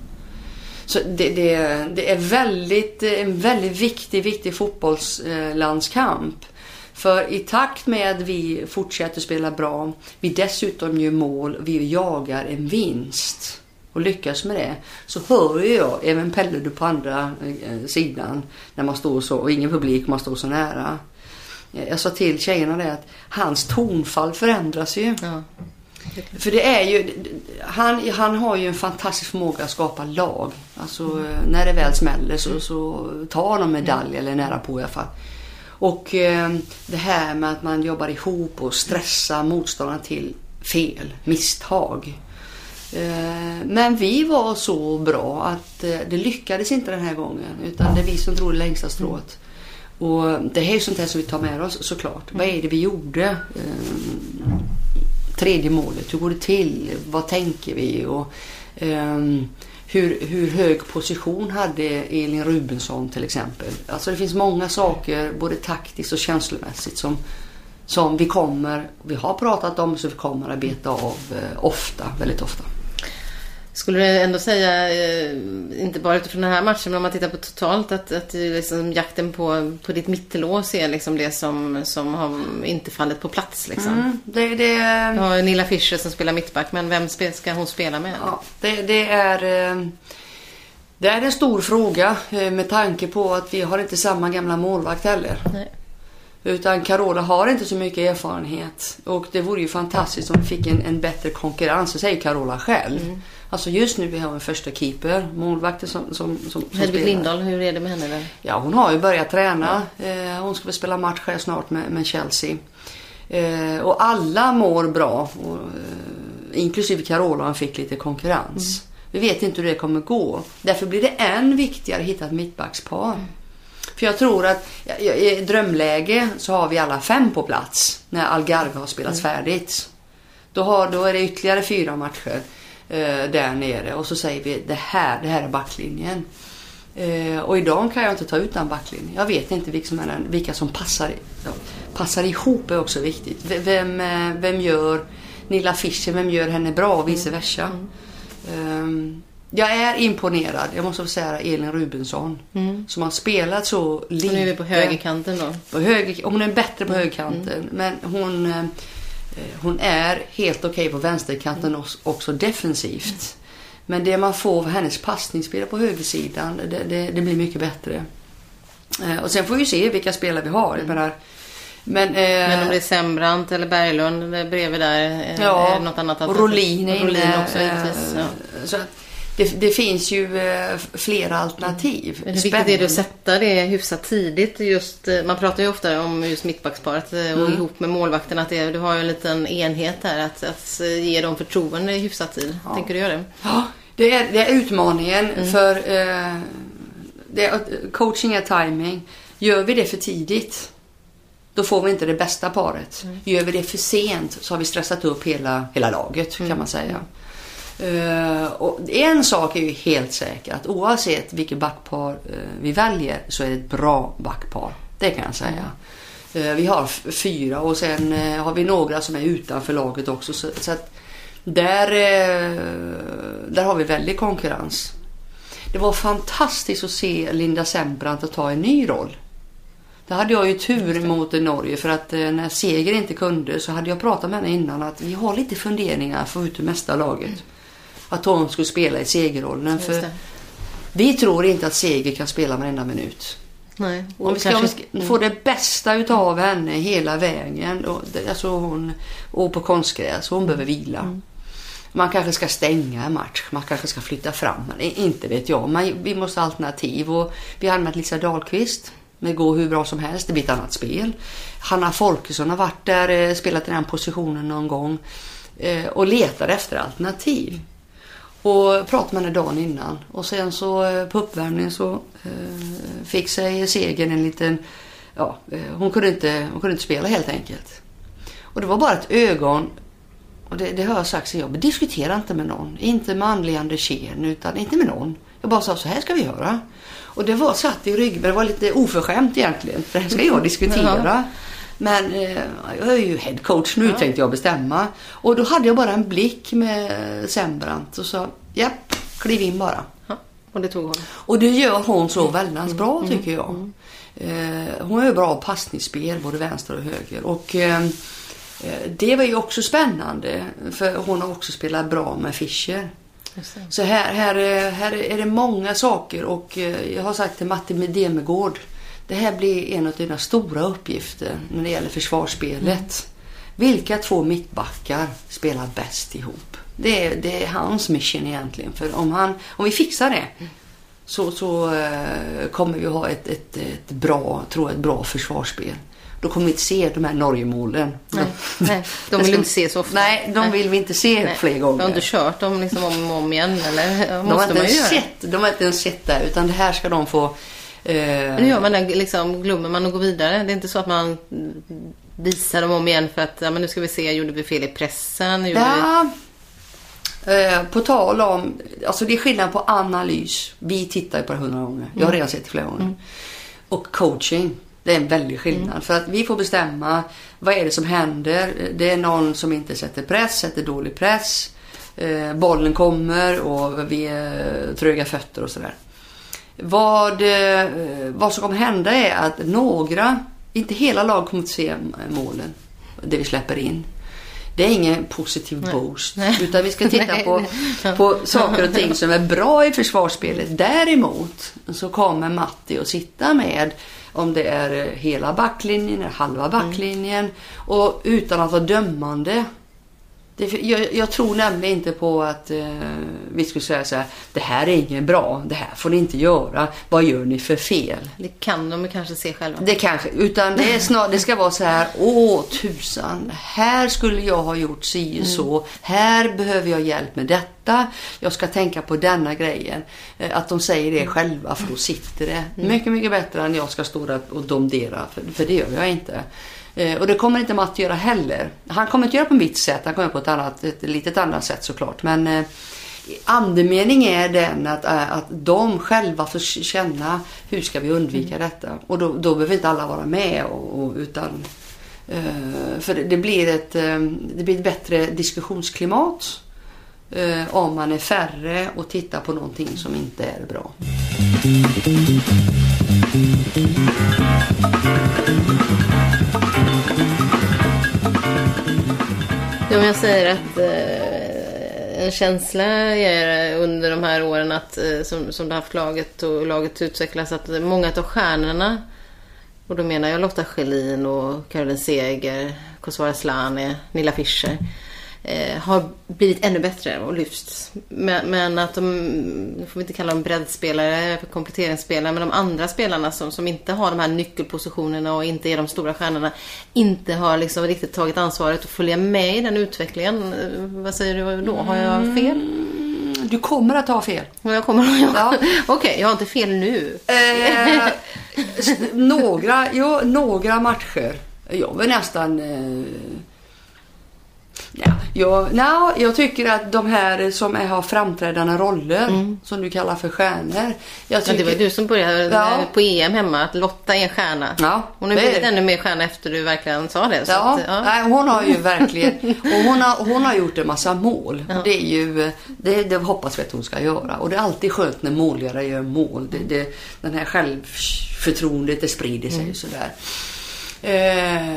Så det, det, det är väldigt, en väldigt viktig, viktig fotbollslandskamp. För i takt med vi fortsätter spela bra, vi dessutom gör mål, vi jagar en vinst och lyckas med det. Så hör ju jag även Pelle du på andra eh, sidan när man står så och ingen publik, man står så nära. Eh, Jag sa till tjejerna det att hans tonfall förändras ju. Ja. För det är ju, han, han har ju en fantastisk förmåga att skapa lag. Alltså eh, när det väl smäller så, så tar de medalj eller nära på i alla fall. Och eh, det här med att man jobbar ihop och stressar motståndaren till fel, misstag. Eh, men vi var så bra att eh, det lyckades inte den här gången. Utan det är vi som drog det längsta strået. Och det här är sånt här som vi tar med oss såklart. Vad är det vi gjorde? Eh, tredje målet, hur går det till? Vad tänker vi? Och, Um, hur, hur hög position hade Elin Rubensson till exempel? Alltså det finns många saker, både taktiskt och känslomässigt som, som vi kommer, vi har pratat om, så vi kommer att beta av eh, ofta, väldigt ofta. Skulle du ändå säga, eh, inte bara utifrån den här matchen, men om man tittar på totalt, att, att liksom jakten på, på ditt mittelås är liksom det som, som har inte fallit på plats liksom? Mm, det, det, Du har Nilla Fischer som spelar mittback, men vem ska hon spela med? Ja, det, det, är, eh, det är en stor fråga eh, med tanke på att vi har inte samma gamla målvakt heller. Nej. Utan Carola har inte så mycket erfarenhet. Och det vore ju fantastiskt om vi fick en, en bättre konkurrens. Det säger Carola själv. Mm. Alltså just nu vi har en första keeper, målvakten som, som, som, som Hedvig. Lindahl, hur är det med henne där? Ja, hon har ju börjat träna. Eh, hon ska väl spela match här snart med, med Chelsea. Eh, och alla mår bra. Och, eh, inklusive Carola, hon fick lite konkurrens. Vi vet inte hur det kommer gå. Därför blir det än viktigare att hitta ett mittbackspar. För jag tror att ja, ja, i drömläge så har vi alla fem på plats när Algarve har spelats färdigt. Då, har, då är det ytterligare fyra matcher eh, där nere och så säger vi det här, det här är backlinjen. Eh, och idag kan jag inte ta ut den backlinjen. Jag vet inte vilka som, den, vilka som passar, ja, passar ihop är också viktigt. V- Vem, eh, vem gör Nilla Fischer, vem gör henne bra och vice versa. Ehm, jag är imponerad, jag måste säga Elin Rubensson. Som har spelat så lite. Nu är vi på högerkanten då. På höger, hon är bättre på högerkanten. Men hon, eh, hon är helt okej på vänsterkanten också, också defensivt. Men det man får av hennes passningsspel på högersidan, det, det, det blir mycket bättre. Eh, Och sen får vi se vilka spelare vi har. Jag menar, men, eh, Men om det är Sembrant eller Berglund bredvid där. eh, Ja, något annat och? Rolin är Och Rolin inne, också eh, Ja. Så att det, det finns ju eh, flera alternativ. Men hur viktigt är det att sätta det hyfsat tidigt? Just, eh, man pratar ju ofta om just mittbacksparet eh, och ihop med målvakten att det, du har en liten enhet där att, att ge dem förtroende i hyfsat tid. Tänker du göra det? Ja, det är, det är utmaningen Mm. för eh, det coaching är timing. Gör vi det för tidigt då får vi inte det bästa paret. Mm. Gör vi det för sent så har vi stressat upp hela, hela laget Mm. kan man säga. Eh, och en sak är ju helt säker att oavsett vilket backpar eh, vi väljer så är det ett bra backpar. Det kan jag säga. Eh, vi har fyra och sen har vi några som är utanför laget också. Så, att där, där har vi väldigt konkurrens. Det var fantastiskt att se Linda Sembrant att ta en ny roll. Där hade jag ju tur mot Norge för att när Seger inte kunde så hade jag pratat med henne innan att vi har lite funderingar för att få ut det mesta laget. Att hon skulle spela i segerrollen. För vi tror inte att Seger kan spela varenda minut. Nej. Om vi ska, kanske- ska få det bästa utav henne hela vägen. Och, alltså hon, och på konstgräs. Hon behöver vila. Man kanske ska stänga en match. Man kanske ska flytta fram. Inte vet jag. Man, vi måste ha alternativ. Och vi har använt Lisa Dahlqvist. Det går hur bra som helst. Det blir ett annat spel. Hanna Folkesson har varit där, eh, spelat i den positionen någon gång. Eh, och letar efter alternativ. Och pratade med henne dagen innan. Och sen så eh, på uppvärmningen så eh, fick sig segern en liten... Ja, eh, hon, kunde inte, hon kunde inte spela helt enkelt. Och det var bara ett ögon. Och det, det har jag sagt så jag diskuterar inte med någon. Inte med Ann Andersén utan inte med någon. Jag bara sa så här ska vi göra. Och det var satt i ryggen. Det var lite oförskämt egentligen. Det här ska jag diskutera. Men eh, jag är ju head coach nu tänkte jag bestämma. Och då hade jag bara en blick med Sembrant och sa japp, kliv in bara. Ja, och det tog hon. Och det gör hon så väldigt bra tycker jag. Eh, hon är bra passningsspel både vänster och höger. Och eh, det var ju också spännande för hon har också spelat bra med Fischer. Så här, här, är- här är det många saker och jag har sagt till Matti Demegård det här blir en av dina stora uppgifter när det gäller försvarsspelet. Vilka två mittbackar spelar bäst ihop? Det är, det är hans mission egentligen. För om, han, om vi fixar det så, så eh, kommer vi ha ett, ett, ett, bra, tror jag, ett bra försvarsspel. Då kommer vi inte se de här Norgemålen. Nej, nej, de vill du inte se så ofta. Nej, de vill vi inte se Nej. fler gånger. Du har inte kört dem liksom om och om igen eller? De har, inte man ju ens göra. sett, de har inte ens sett det utan det här ska de få... Eh, Nu gör man det, liksom, glömmer man att gå vidare. Det är inte så att man visar dem om igen för att ja, men nu ska vi se, gjorde vi fel i pressen? Gjorde vi... ja, eh, på tal om... Alltså det är skillnad på analys. Vi tittar ju på det hundra gånger. Jag har redan sett det flera gånger. Och coaching. Det är en väldig skillnad. För att vi får bestämma vad är det som händer. Det är någon som inte sätter press, sätter dålig press. Eh, bollen kommer och vi är tröga fötter och sådär. Vad, eh, vad som kommer hända är att några, inte hela lag kommer att se målen, det vi släpper in. Det är ingen positiv boost. Nej. Utan vi ska titta Nej. på, på saker och ting som är bra i försvarsspelet. Däremot så kommer Matti att sitta med om det är hela backlinjen eller halva backlinjen. Och utan att vara dömande. Det, jag, jag tror nämligen inte på att eh, vi skulle säga så här. Det här är inget bra. Det här får ni inte göra. Vad gör ni för fel? Det kan de kanske se själva. Det kanske, utan det, är snar, det ska vara så här, åh tusan, här skulle jag ha gjort si och så, här behöver jag hjälp med detta, jag ska tänka på denna grejen. Eh, Att de säger det själva, för då sitter det mycket, mycket bättre än jag ska stå där och domdera, för, för det gör jag inte. Eh, Och det kommer inte Matt göra heller. Han kommer inte göra på mitt sätt, han kommer på ett, annat, ett litet annat sätt såklart. Men eh, andemening är den att, eh, att de själva får känna hur ska vi undvika detta. Och då, då behöver inte alla vara med. Och, och, utan, för det, blir ett, det blir ett bättre diskussionsklimat om man är färre och tittar på någonting som inte är bra. Ja, men jag säger att eh, en känsla är under de här åren att, eh, som, som du har haft laget och laget utvecklas att många av stjärnorna och då menar jag Lotta Schelin och Caroline Seger, Kosovare Asllani, Nilla Fischer eh, har blivit ännu bättre och lyfts. Men, men att de, nu får vi inte kalla dem breddspelare, kompletteringsspelare, men de andra spelarna som, som inte har de här nyckelpositionerna och inte är de stora stjärnorna, inte har liksom riktigt tagit ansvaret att följa med i den utvecklingen. Eh, Vad säger du då? Har jag fel? Mm, Du kommer att ha fel. Ja, Jag kommer... Jag, Ja. Okej, jag har inte fel nu. Eh, några, ja, några matcher. Jag vill nästan... Eh, ja, jag, no, jag tycker att de här som är, har framträdande roller, som du kallar för stjärnor. Jag Mm. Ja, tycker, det var du som började Ja. på EM hemma, att Lotta är en stjärna. Ja, Hon har blivit ännu mer stjärna efter du verkligen sa det. Ja, att, ja. Nej, hon har ju verkligen och hon har, hon har gjort en massa mål. Och det, är ju, det, det hoppas vi att hon ska göra. Och det är alltid skönt när målgörare gör mål. Det, det, den här självförtroendet det sprider sig och sådär. Eh,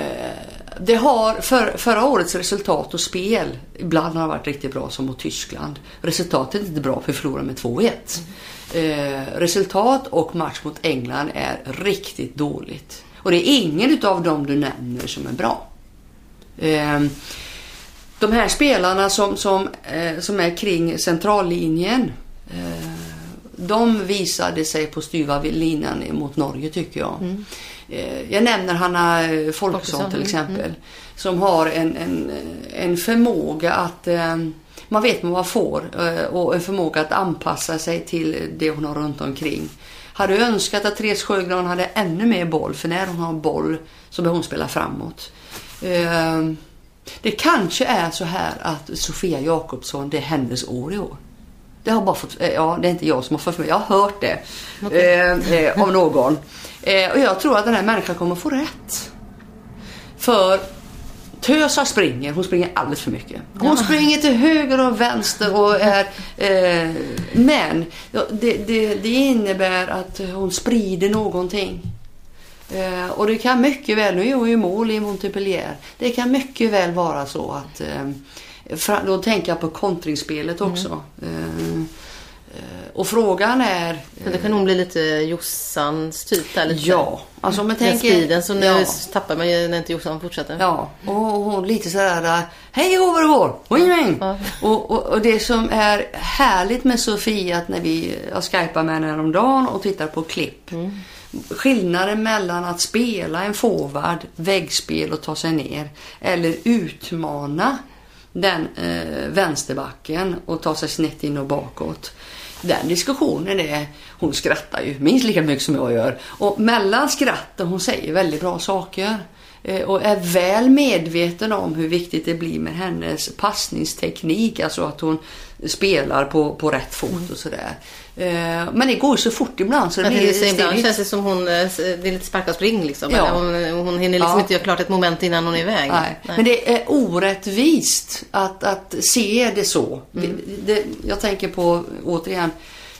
det har för, förra årets resultat och spel ibland har varit riktigt bra som mot Tyskland. Resultatet är inte bra för vi förlorar med 2-1. Eh, resultat och match mot England är riktigt dåligt. Och det är ingen utav dem du nämner som är bra. Eh, de här spelarna som, som, eh, som är kring centrallinjen eh, de visade sig på styva linan mot Norge tycker jag. Mm jag nämner Hanna eh, Folkesson till mm, exempel. Som har en, en, en förmåga att eh, man vet vad man får eh, och en förmåga att anpassa sig till det hon har runt omkring. Hade önskat att Therese Sjögran hade ännu mer boll för när hon har boll så behöver hon spela framåt. Eh, det kanske är så här att Sofia Jakobsson, det är hennes år i år. Det har bara fått, eh, ja det är inte jag som har fått mig, jag har hört det eh, eh, av någon. Eh, och jag tror att den här människan kommer få rätt. För Tösa springer, hon springer alldeles för mycket. Hon springer till höger och vänster och är... Eh, men ja, det, det, det innebär att hon sprider någonting. Eh, och det kan mycket väl, nu är hon ju mål i Montpellier. Det kan mycket väl vara så att... Eh, då tänker jag på kontringsspelet också. Eh, eh, och frågan är... Men då kan hon bli lite Jossans typ där lite. Ja, alltså om jag Den tänker... speeden så nu ja. tappar man ju när inte Jossan fortsätter. Ja, och hon lite sådär Hej hå vad det går! Wing, wing. Ja. Och, och, och det som är härligt med Sofia att när vi har skypat med henne häromdagen och tittar på klipp. Skillnaden mellan att spela en forward, väggspel och ta sig ner eller utmana den eh, vänsterbacken och ta sig snett in och bakåt. Den diskussionen är, hon skrattar ju minst lika mycket som jag gör. Och mellan skratten, hon säger väldigt bra saker. Eh, och är väl medveten om hur viktigt det blir med hennes passningsteknik. Alltså att hon spelar på, på rätt fot och sådär. Eh, Men det går ju så fort ibland så det blir säga, ibland känns det som hon, eh, det är lite sparka och spring liksom. Ja. Hon, hon hinner liksom Ja. inte göra klart ett moment innan hon är iväg. Nej. Men det är orättvist att, att se det så. Mm. Det, det, jag tänker på, återigen,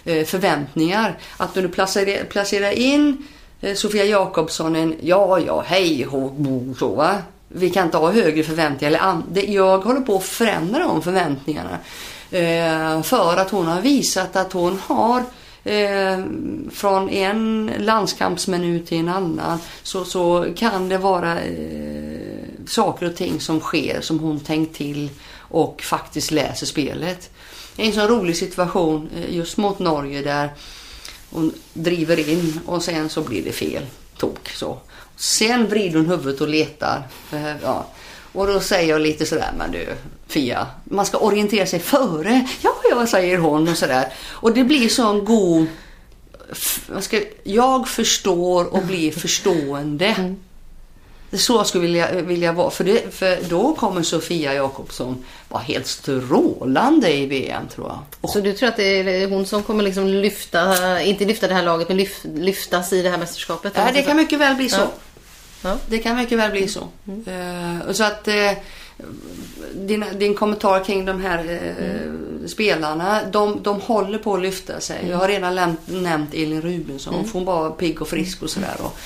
eh, förväntningar. Att när du placerar, placerar in Sofia Jakobsson en ja, ja, hej, hå, bo, så va. vi kan inte ha högre förväntningar. Eller det- jag håller på att förändra de förväntningarna. Eh, för att hon har visat att hon har eh, från en landskampsminut till en annan så, så kan det vara eh, saker och ting som sker som hon tänkt till och faktiskt läser spelet. En sån rolig situation eh, just mot Norge där hon driver in och sen så blir det fel. Tok så. Sen vrider hon huvudet och letar. Eh, Ja. Och då säger jag lite sådär, men du Fia, man ska orientera sig före. Ja, ja, säger hon och sådär. Och det blir sån god... Ska, jag förstår och blir förstående. Det är så jag skulle vilja, vilja vara. För, det, för då kommer Sofia Jakobsson vara helt strålande i VM tror jag. Så du tror att det är hon som kommer liksom lyfta, inte lyfta det här laget, men lyf, lyftas i det här mästerskapet? Ja, det kan mycket väl bli så. Ja. Ja. Det kan mycket väl bli så. Eh, så att eh, din, din kommentar kring de här eh, spelarna, de, de håller på att lyfta sig. Jag har redan nämnt, nämnt Elin Rubensson, för hon var pigg och frisk och sådär. Och,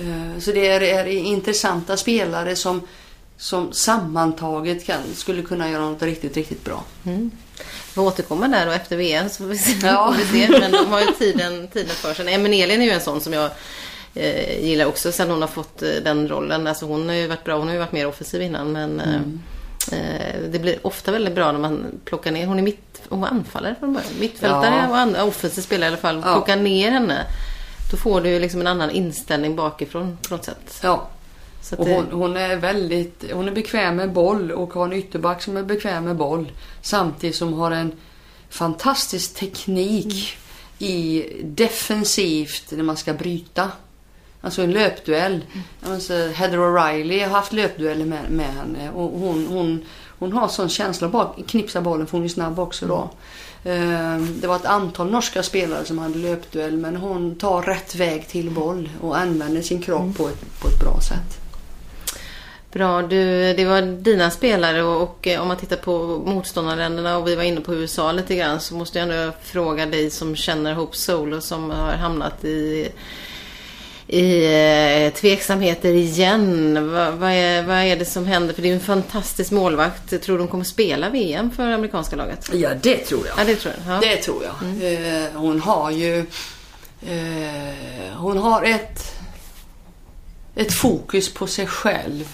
eh, så det är, är intressanta spelare som, som sammantaget kan, skulle kunna göra något riktigt, riktigt bra. Vi får återkomma där då efter VM så får vi se. Ja. Men de har ju tiden, tiden för sig. Nej, men Elin är ju en sån som jag eh, gillar också sen hon har fått eh, den rollen. Alltså hon har ju varit bra, hon har ju varit mer offensiv innan men eh, eh, det blir ofta väldigt bra när man plockar ner, hon är mitt, hon var anfallare från början. Mittfältare Ja. och offensiv spelare i alla fall. Ja. Plocka ner henne. Då får du ju liksom en annan inställning bakifrån på något sätt. Ja. Och det- hon, hon är väldigt, hon är bekväm med boll och har en ytterback som är bekväm med boll. Samtidigt som har en fantastisk teknik i defensivt när man ska bryta. Alltså en löpduell. Alltså Heather O'Reilly har haft löpdueller med, med henne och hon, hon, hon har sån känsla bak, knipsa bollen för hon är snabb också då. Ehm, Det var ett antal norska spelare som hade löpduell men hon tar rätt väg till boll och använder sin kropp på, ett, på ett bra sätt. Bra, du, det var dina spelare och, och eh, om man tittar på motståndarländerna och vi var inne på USA lite grann så måste jag ändå fråga dig som känner Hope Solo som har hamnat i, i eh, tveksamheter igen. Va, vad, är, vad är det som händer? För det är en fantastisk målvakt. Tror du de kommer spela VM för amerikanska laget? Ja, det tror jag. Ja, det tror jag. Ja. Det tror jag. Eh, hon har ju... Eh, hon har ett, ett fokus på sig själv.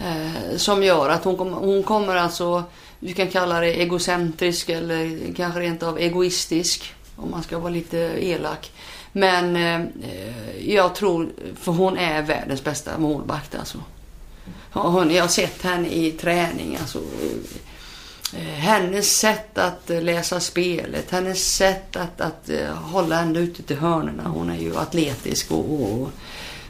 Eh, som gör att hon, kom, hon kommer alltså... Du kan kalla det egocentrisk eller kanske rent av egoistisk. Om man ska vara lite elak. Men eh, jag tror... För hon är världens bästa målvakt alltså. Hon, jag har sett henne i träning. Alltså, eh, hennes sätt att läsa spelet, hennes sätt att, att att hålla ända ute till hörnorna. Hon är ju atletisk och, och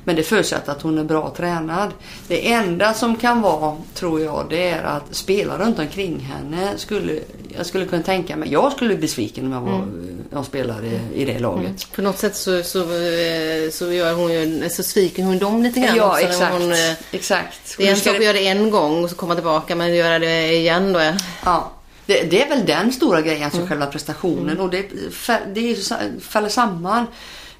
men det förutsätter att hon är bra tränad. Det enda som kan vara, tror jag, det är att spela runt omkring henne skulle... Jag skulle kunna tänka mig... Jag skulle bli besviken om jag, var, jag spelade i det laget. På något sätt så, så, eh, så, gör hon så sviker hon dem lite grann Ja, också. exakt. Hon, eh, exakt. Det är en sak att göra det en gång och så komma tillbaka men göra det igen då. Ja, det, det är väl den stora grejen, alltså själva prestationen. Och det, det faller samman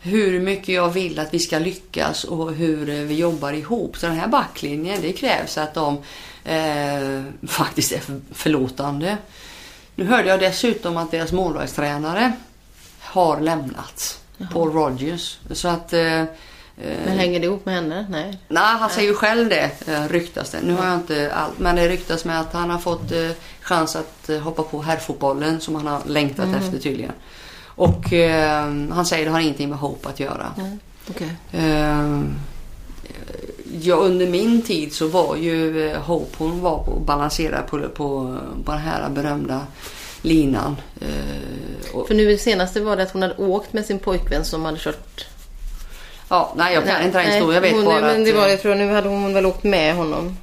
hur mycket jag vill att vi ska lyckas och hur eh, vi jobbar ihop. Så den här backlinjen, det krävs att de eh, faktiskt är för- förlåtande. Nu hörde jag dessutom att deras målvaktstränare har lämnat. Paul Rogers. Så att... Eh, Men hänger det ihop med henne? Nej. Nej, han säger ju själv det, eh, ryktas det. Nu har jag inte allt, men det ryktas med att han har fått eh, chans att eh, hoppa på herrfotbollen som han har längtat efter tydligen. Och eh, han säger att det har ingenting med Hope att göra. Okej. Eh, ja, under min tid så var ju eh, Hope, hon var på, balanserad på, på, på den här berömda linan. Eh, och, För nu senaste var det att hon hade åkt med sin pojkvän som hade kört... ja, nej, jag kan inte den Nej, historien. Jag vet hon, bara men att... det var, eh, jag tror nu hade hon väl åkt med honom.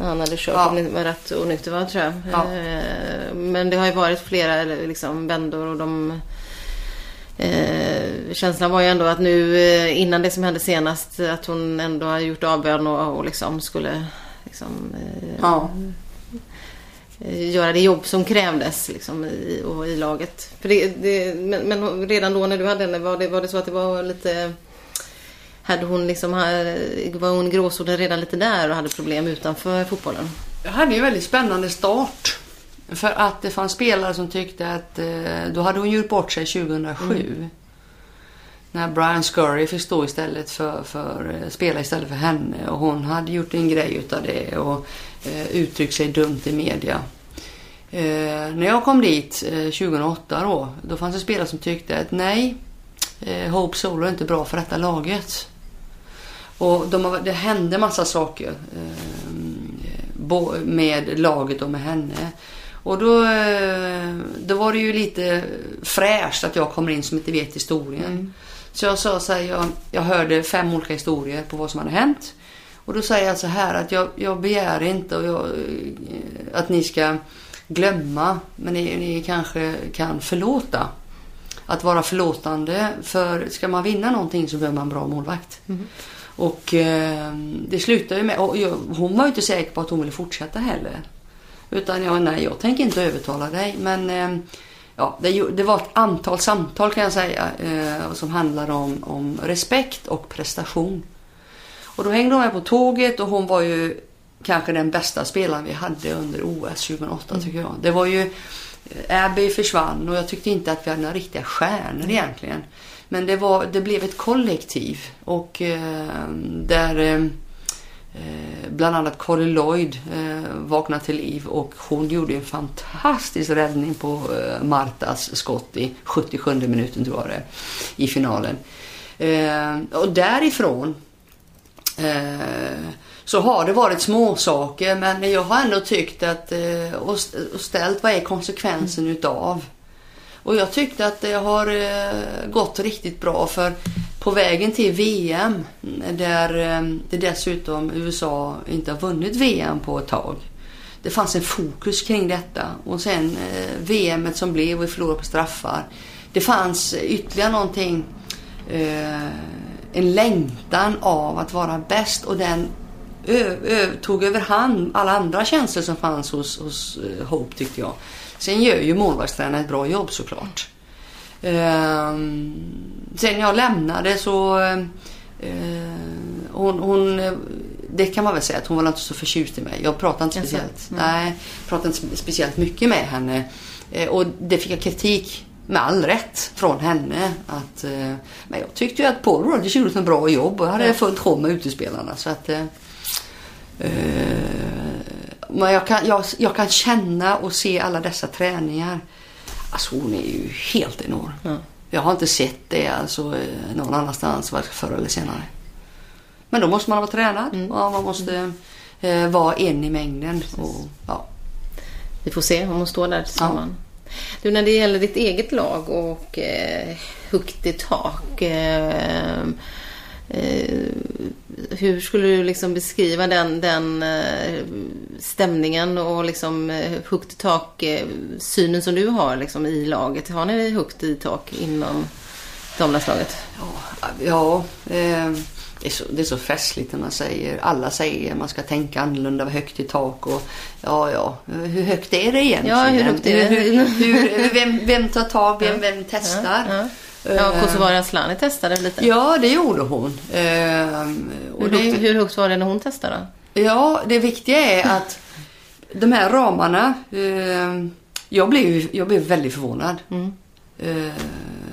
När han hade kört Ja. det var rätt onykter tror jag. Ja. Eh, Men det har ju varit flera liksom, vändor och de... Eh, känslan var ju ändå att nu eh, innan det som hände senast att hon ändå har gjort avbön och, och liksom skulle liksom, eh, ja. eh, göra det jobb som krävdes liksom, i, och i laget. För det, det, men, men redan då när du hade henne, var det, var det så att det var lite hade hon liksom, var hon gråzonen redan lite där och hade problem utanför fotbollen? Jag hade ju en väldigt spännande start. För att det fanns spelare som tyckte att eh, då hade hon gjort bort sig 2007. Mm. När Brian Scurry fick stå istället för, för eh, spela istället för henne och hon hade gjort en grej utav det och eh, uttryckt sig dumt i media. Eh, när jag kom dit eh, 2008 då, då fanns det spelare som tyckte att nej, eh, Hope Solo är inte bra för detta laget. Och de, det hände massa saker eh, med laget och med henne. Och då, eh, då var det ju lite fräscht att jag kommer in som inte vet historien. Mm. Så jag sa så här, jag, jag hörde fem olika historier på vad som hade hänt. Och då säger jag så här att jag, jag begär inte och jag, eh, att ni ska glömma, men ni, ni kanske kan förlåta. Att vara förlåtande, för ska man vinna någonting så behöver man en bra målvakt. Mm. Och eh, det slutade ju med, och jag, hon var ju inte säker på att hon ville fortsätta heller. Utan jag, nej, jag tänker inte övertala dig. Men eh, ja, det, det, var ett antal samtal kan jag säga eh, som handlade om, om respekt och prestation. Och då hängde hon med på tåget och hon var ju kanske den bästa spelaren vi hade under OS 2008 mm. tycker jag. Det var ju eh, Abby försvann och jag tyckte inte att vi hade några riktiga stjärnor mm. egentligen. Men det, var, det blev ett kollektiv och eh, där eh, Eh, bland annat Corey Lloyd eh, vaknade till liv och hon gjorde en fantastisk räddning på eh, Martas skott i 77 minuten tror jag det i finalen. Eh, och därifrån eh, så har det varit små saker men jag har ändå tyckt att eh, och, ställt vad är konsekvensen utav. Och jag tyckte att det har eh, gått riktigt bra för på vägen till VM där ehm, det dessutom USA inte har vunnit VM på ett tag. Det fanns en fokus kring detta och sen eh, VM som blev och vi förlorade på straffar. Det fanns ytterligare någonting, eh, en längtan av att vara bäst och den ö, ö, tog överhand alla andra känslor som fanns hos, hos eh, Hope tyckte jag. Sen gör ju målvaktstränaren ett bra jobb såklart. Ehm, sen jag lämnade så eh, hon, hon, det kan man väl säga att hon var inte så förtjust i mig. Jag pratade inte speciellt, mm. nej, pratade inte speciellt mycket med henne. Eh, och det fick jag kritik med all rätt från henne. Att, eh, men jag tyckte ju att Paul Rogers gjorde ett bra jobb och hade fullt sjå med utespelarna. Så att, eh, men jag kan, jag, jag kan känna och se alla dessa träningar. Alltså hon är ju helt enorm. Ja. Jag har inte sett det alltså eh, någon annanstans förr eller senare. Men då måste man vara tränad mm. och man måste eh, vara en i mängden. Och, ja. Vi får se om hon står där tillsammans. Ja. Du, när det gäller ditt eget lag och eh, högt i tak. Eh, eh, hur skulle du liksom beskriva den, den eh, stämningen och liksom eh, högt i tak eh, synen som du har liksom i laget? Har ni högt i tak inom damlandslaget? Ja, eh, det, är så, det är så festligt när man säger, alla säger att man ska tänka annorlunda, högt i tak och ja, ja, hur högt är det egentligen? Ja, hur högt är det? Hur, hur, vem, vem tar tag, vem, vem testar? Ja, ja. Ja, Kosovare Asllani testade lite. Ja, det gjorde hon. Ehm, och hur, det... högt, hur högt var det när hon testade? Ja, det viktiga är att de här ramarna. Ehm, jag, blev, jag blev väldigt förvånad. Mm.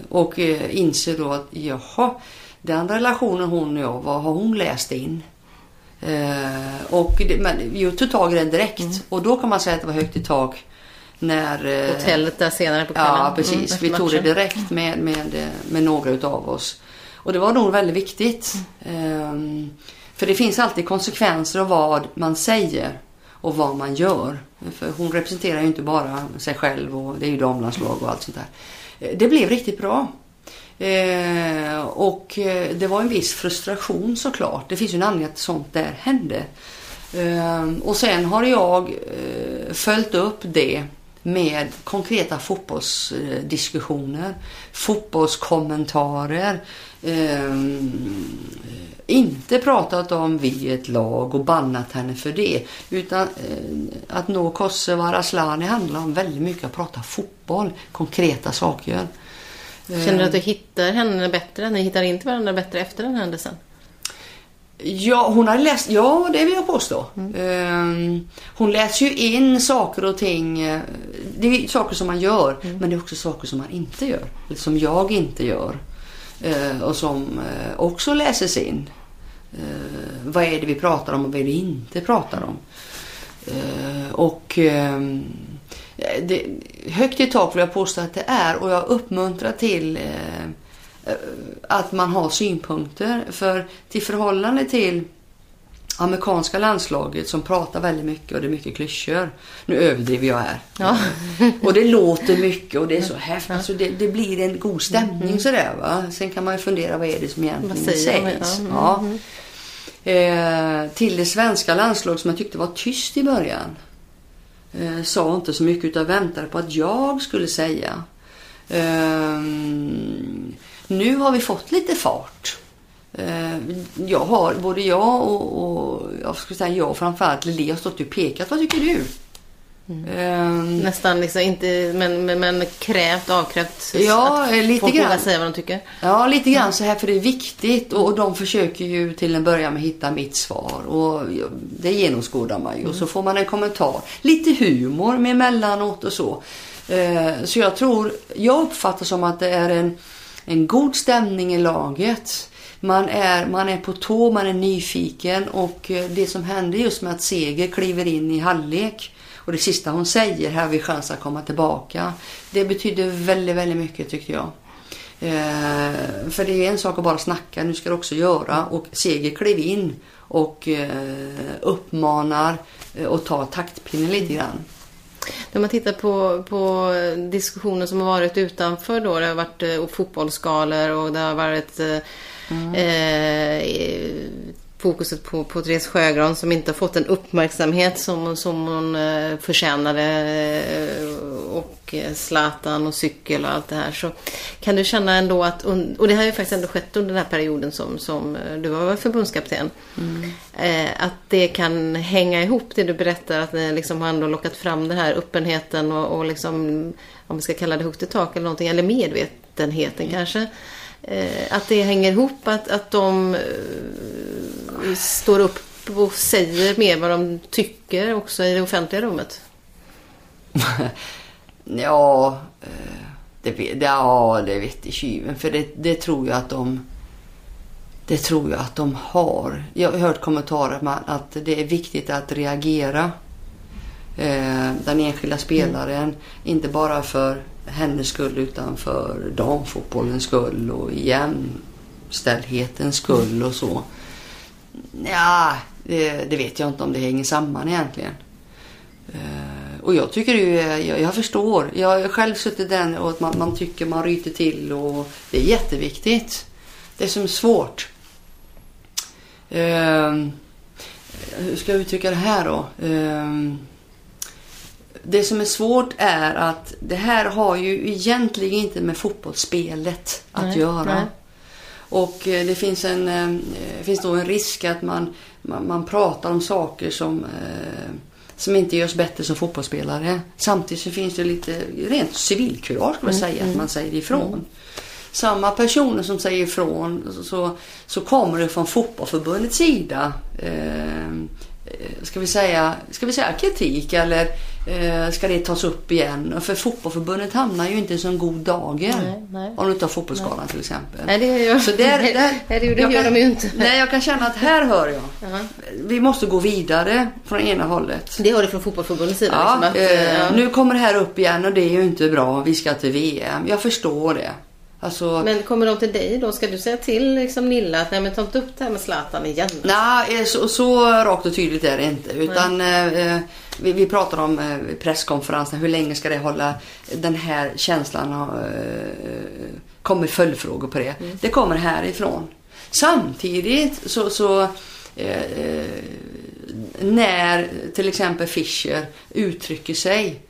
Och eh, inser då att jaha, den relationen hon och jag, vad har hon läst in? och det, men jag tog tag i den direkt. Mm. Och då kan man säga att det var högt i tak när, eh, Hotellet där senare på kvällen? Ja, precis. Mm, vi tog det direkt med, med, med några utav oss. Och det var nog väldigt viktigt. Mm. För det finns alltid konsekvenser av vad man säger och vad man gör. För hon representerar ju inte bara sig själv och det är ju damlandslag och allt sånt där. Eh, det blev riktigt bra. Eh, och eh, det var en viss frustration såklart. Det finns ju en anledning att sånt där hände. Eh, och sen har jag eh, följt upp det med konkreta fotbollsdiskussioner, fotbollskommentarer. Eh, inte pratat om vi är ett lag och bannat henne för det. Utan eh, att nå Kosova Raslani handlar om väldigt mycket att prata fotboll, konkreta saker. Känner du att du hittar henne bättre? Ni hittar inte varandra bättre efter den händelsen? Ja, hon har läst, ja det vill jag påstå. Ehm, hon läser ju in saker och ting. eh, Det är saker som man gör, men det är också saker som man inte gör. Som jag inte gör. Eh, och som eh, också läses in. Vad är det vi pratar om och vad är det vi inte pratar om? Och ehm, det, högt i tak vill jag påstå att det är och jag uppmuntrar till eh, att man har synpunkter. För till förhållande till amerikanska landslaget som pratar väldigt mycket och det är mycket klyschor. Nu överdriver jag här. Ja. Och det låter mycket och det är så häftigt. Alltså det, det blir en god stämning sådär va. Sen kan man ju fundera vad är det som egentligen sägs. Ja, mm, Ja. Eh, till det svenska landslag som jag tyckte var tyst i början. Eh, sa inte så mycket utan väntade på att jag skulle säga. Ehm, nu har vi fått lite fart. Eh, jag har, både jag och, och jag skulle säga jag framförallt, Lili har stått och pekat. Vad tycker du? Ehm, Nästan liksom inte, men, men, men krävt, avkrävt. Ja, att lite folk grann. vågar säga vad de tycker. Ja, lite grann så här för det är viktigt och, och de försöker ju till en början med hitta mitt svar och det genomskådar man ju och så får man en kommentar. Lite humor med emellanåt och så. Eh, så jag tror, jag uppfattar som att det är en, en god stämning i laget. Man är, man är på tå, man är nyfiken och eh, det som hände just med att Seger kliver in i halvlek och det sista hon säger, här har vi chans att komma tillbaka. Det betyder väldigt, väldigt mycket tyckte jag. Eh, för det är en sak att bara snacka, nu ska du också göra. Och Seger klev in och eh, uppmanar eh, och tar taktpinnen lite grann. När man tittar på, på diskussioner som har varit utanför då. Det har varit eh, fotbollsskalor och det har varit eh, eh, fokuset på, på Therese Sjögran som inte har fått den uppmärksamhet som, som hon eh, förtjänade. Eh, och eh, Zlatan och cykel och allt det här. Så kan du känna ändå att, och det har ju faktiskt ändå skett under den här perioden som, som eh, du var förbundskapten. Eh, att det kan hänga ihop det du berättar. Att ni liksom har ändå lockat fram den här öppenheten och, och liksom, om vi ska kalla det högt i tak eller någonting, eller medvetenheten kanske. Eh, att det hänger ihop, att, att de eh, står upp och säger mer vad de tycker också i det offentliga rummet. Ja, eh, det, det, ja, det vet i tjuven. För det, det tror jag att de det tror jag att de har. Jag har hört kommentarer om att det är viktigt att reagera. Den enskilda spelaren, inte bara för hennes skull utan för damfotbollens skull och jämställdhetens skull och så. Ja, det, det vet jag inte om det hänger samman egentligen. Eh, och jag tycker ju, eh, jag, jag förstår. Jag har själv suttit den och att man, man tycker man ryter till och det är jätteviktigt. Det som är svårt. Eh, hur ska jag uttrycka det här då? Det som är svårt är att det här har ju egentligen inte med fotbollsspelet att Nej, göra. nej. Och eh, det finns, en, eh, finns då en risk att man, man, man pratar om saker som, eh, som inte görs bättre som fotbollsspelare. Samtidigt så finns det lite rent civilkurage skulle jag säga, att man säger ifrån. Samma personer som säger ifrån så, så, kommer det från fotbollförbundets sida eh, ska vi säga, ska vi säga kritik eller ska det tas upp igen? För fotbollförbundet hamnar ju inte i en god dager. Nej, nej. Om du tar fotbollsskalan till exempel. Nej, det gör, Så där, där, Nej, det gör jag de ju inte. Nej, jag kan känna att här hör jag. Ja. Vi måste gå vidare från ena hållet. Det har du från fotbollförbundets sida? Ja, liksom, att, eh, ja. Nu kommer det här upp igen och det är ju inte bra. Vi ska till VM. Jag förstår det. Alltså, Men kommer de till dig då? Ska du säga till liksom Nilla att nej men ta inte upp det här med Zlatan igen? Nej, eh, så, så rakt och tydligt är det inte. Utan eh, vi, vi pratar om eh, presskonferensen. Hur länge ska det hålla den här känslan? Eh, kommer följdfrågor på det. Det kommer härifrån. Samtidigt så, så eh, eh, när till exempel Fischer uttrycker sig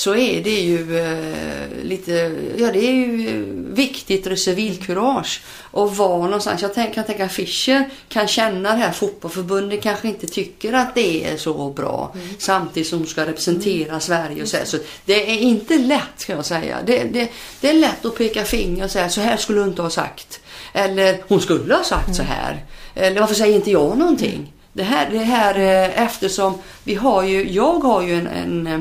så är det ju eh, lite, ja det är ju eh, viktigt och civilkurage. Och var någonstans, jag tänk, kan tänka att Fischer kan känna det här fotbollförbundet kanske inte tycker att det är så bra. Samtidigt som de ska representera Sverige och så, här. så Det är inte lätt ska jag säga. Det, det, det är lätt att peka finger och säga så här skulle du inte ha sagt. Eller hon skulle ha sagt så här. Eller varför säger inte jag någonting? Det här, det här eh, eftersom vi har ju, jag har ju en, en eh,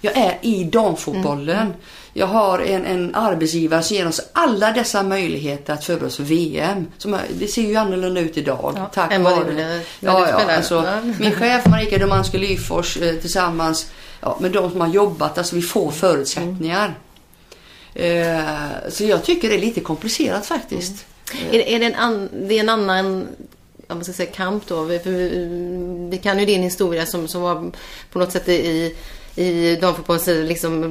jag är i damfotbollen. Jag har en, en arbetsgivare som ger oss alla dessa möjligheter att förbereda oss för VM. Som, det ser ju annorlunda ut idag. Ja, tack än vad det när ja, ja, alltså. Min chef Marika Domanski Lyfors eh, tillsammans ja, med de som har jobbat. Alltså vi får förutsättningar. Eh, så jag tycker det är lite komplicerat faktiskt. Är, det- är det, en an, det är en annan om man ska säga, kamp då? Vi, för vi, vi kan ju din historia som, som var på något sätt i, i damfotbollens liksom,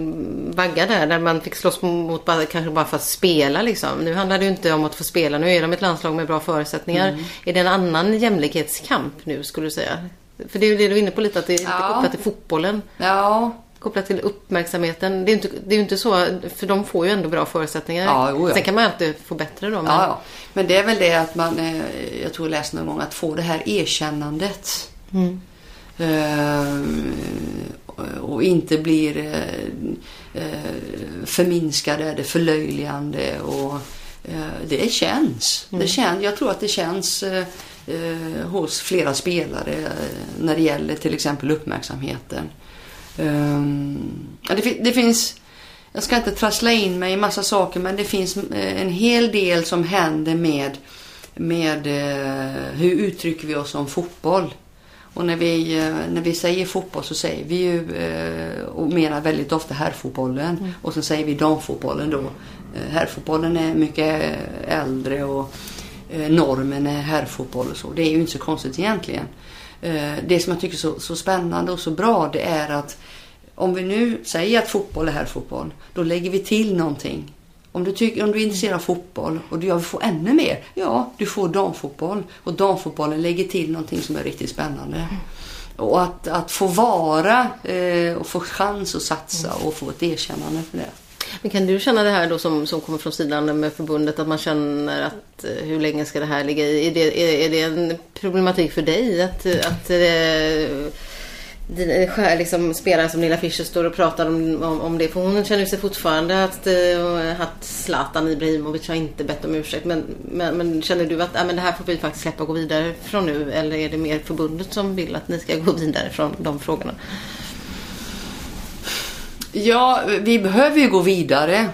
vagga där, där man fick slåss mot bara, kanske bara för att spela. Liksom. Nu handlar det ju inte om att få spela. Nu är de ett landslag med bra förutsättningar. Mm. Är det en annan jämlikhetskamp nu skulle du säga? För det är ju det du är inne på lite, att det är Ja. kopplat till fotbollen. Ja, Kopplat till uppmärksamheten. Det är ju inte, det är ju inte så, för de får ju ändå bra förutsättningar. Ja. Sen kan man alltid få bättre då. Men, Ja, ja. Men det är väl det att man, eh, jag tror jag läste någon gång, att få det här erkännandet. Mm. Eh, och inte blir eh, eh, förminskade eller förlöjligande. Och, eh, det känns. Det känns. Jag tror att det känns eh, eh, hos flera spelare eh, när det gäller till exempel uppmärksamheten. Det, fin- det finns jag ska inte trassla in mig i massa saker men det finns eh, en hel del som händer med, med eh, hur uttrycker vi oss om fotboll. Och när vi, eh, när vi säger fotboll så säger vi ju eh, och menar väldigt ofta herrfotbollen och så säger vi damfotbollen då. Eh, Herrfotbollen är mycket äldre och normen är herrfotboll och så. Det är ju inte så konstigt egentligen. Det som jag tycker är så, så spännande och så bra det är att om vi nu säger att fotboll är herrfotboll, då lägger vi till någonting. Om du, tycker, om du är intresserad av fotboll och du vill få ännu mer, ja, du får damfotboll. Och damfotbollen lägger till någonting som är riktigt spännande. Och att, att få vara eh, och få chans att satsa och få ett erkännande för det. Men kan du känna det här då som, som kommer från sidan med förbundet att man känner att eh, hur länge ska det här ligga i? Är det, är, är det en problematik för dig att, att eh, dina skär- liksom, spelare som Lilla Fischer står och pratar om, om, om det? För hon känner sig fortfarande att, eh, att Zlatan Ibrahimovic har inte bett om ursäkt. Men, men, men känner du att ah, men det här får vi faktiskt släppa och gå vidare från nu? Eller är det mer förbundet som vill att ni ska gå vidare från de frågorna? Ja, vi behöver ju gå vidare.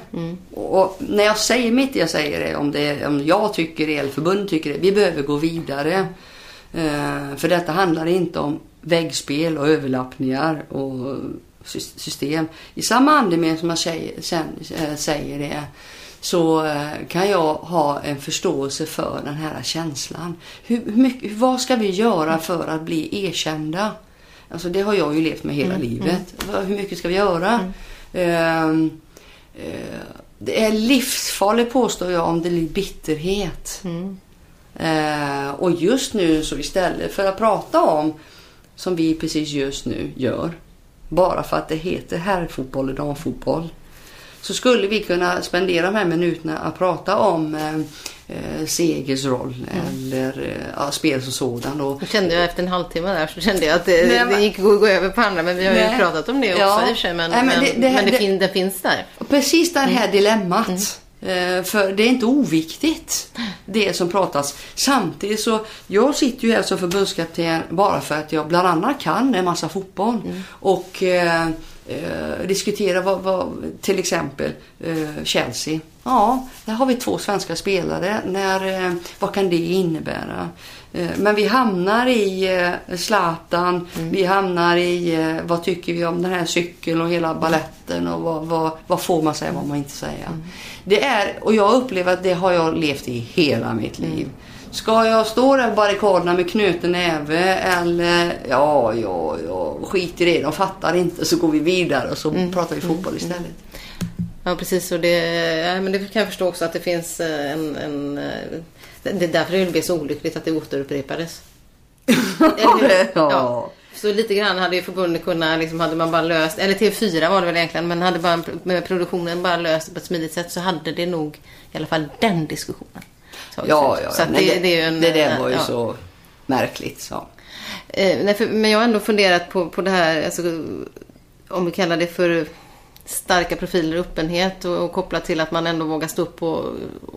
Och när jag säger mitt, jag säger det om, det, om jag tycker det eller förbundet tycker det. Vi behöver gå vidare. Eh, för detta handlar inte om väggspel och överlappningar och sys- system. I samma andemening som jag säger, sen, eh, säger det så eh, kan jag ha en förståelse för den här känslan. Hur, hur mycket, vad ska vi göra för att bli erkända? Alltså det har jag ju levt med hela livet. Vad- Hur mycket ska vi göra? Ehm, eh, det är livsfarligt påstår jag om det blir bitterhet. Eh, och just nu så istället för att prata om som vi precis just nu gör. Bara för att det heter herrfotboll och damfotboll. Så skulle vi kunna spendera de här minuterna att prata om eh, eh, Segers roll eller eh, ja, spel som sådan. Och, Jag kände jag efter en halvtimme där så kände jag att det, Nej, det gick att gå över på andra. Men vi har ju Nej. pratat om det också Ja. i och för sig. Men, Nej, men men, det- men, det det, det- fin, det finns där. Precis det här dilemmat. Eh, För det är inte oviktigt det som pratas. Samtidigt så, jag sitter ju här som förbundskapten bara för att jag bland annat kan en massa fotboll. Och eh, eh, diskutera vad, vad, till exempel eh, Chelsea. Ja, där har vi två svenska spelare. När, eh, vad kan det innebära? Eh, Men vi hamnar i eh, Zlatan, vi hamnar i eh, vad tycker vi om den här cykeln och hela balletten och vad, vad, vad får man säga, vad man inte säga. Det är, och jag upplever att det har jag levt i hela mitt liv. Ska jag stå där på barrikaderna med knuten näve eller ja, ja, ja, skit i det, de fattar inte så går vi vidare och så pratar vi fotboll istället. Ja, precis. Och det, ja, men det kan jag förstå också att det finns en... en det är därför det blev så olyckligt att det återupprepades. Eller? Ja. Så lite grann hade ju förbundet kunnat, liksom, hade man bara löst, eller TV4 var det väl egentligen, men hade bara med produktionen bara löst det på ett smidigt sätt så hade det nog i alla fall den diskussionen. tagits Ja, ja, Så men det, det, en... det där var ju ja. så märkligt. Så. Eh, nej, för, men jag har ändå funderat på, på det här, alltså, om vi kallar det för starka profiler och öppenhet och, och kopplat till att man ändå vågar stå upp och,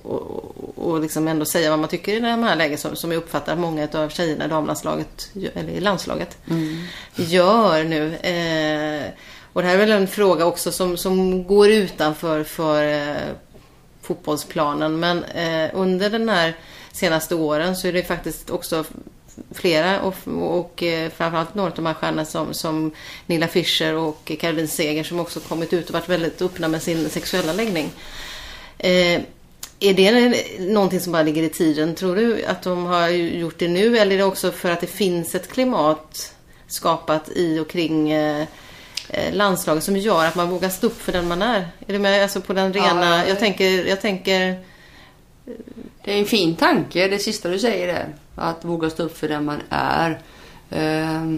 och, och liksom ändå säga vad man tycker i de här läget som, som jag uppfattar att många av tjejerna i damlandslaget, eller i landslaget, gör nu. Eh, och det här är väl en fråga också som, som går utanför för eh, fotbollsplanen. Men eh, under den här senaste åren så är det faktiskt också flera och, och eh, framförallt några av de här stjärnorna som, som Nilla Fischer och Caroline Seger som också kommit ut och varit väldigt öppna med sin sexuella läggning. Eh, är det någonting som bara ligger i tiden, tror du? Att de har gjort det nu? Eller är det också för att det finns ett klimat skapat i och kring eh, eh landslaget som gör att man vågar stå upp för den man är? Är du med? Alltså på den rena... Ja, jag tänker... Jag tänker Det är en fin tanke, det sista du säger där. Att våga stå upp för den man är. Eh,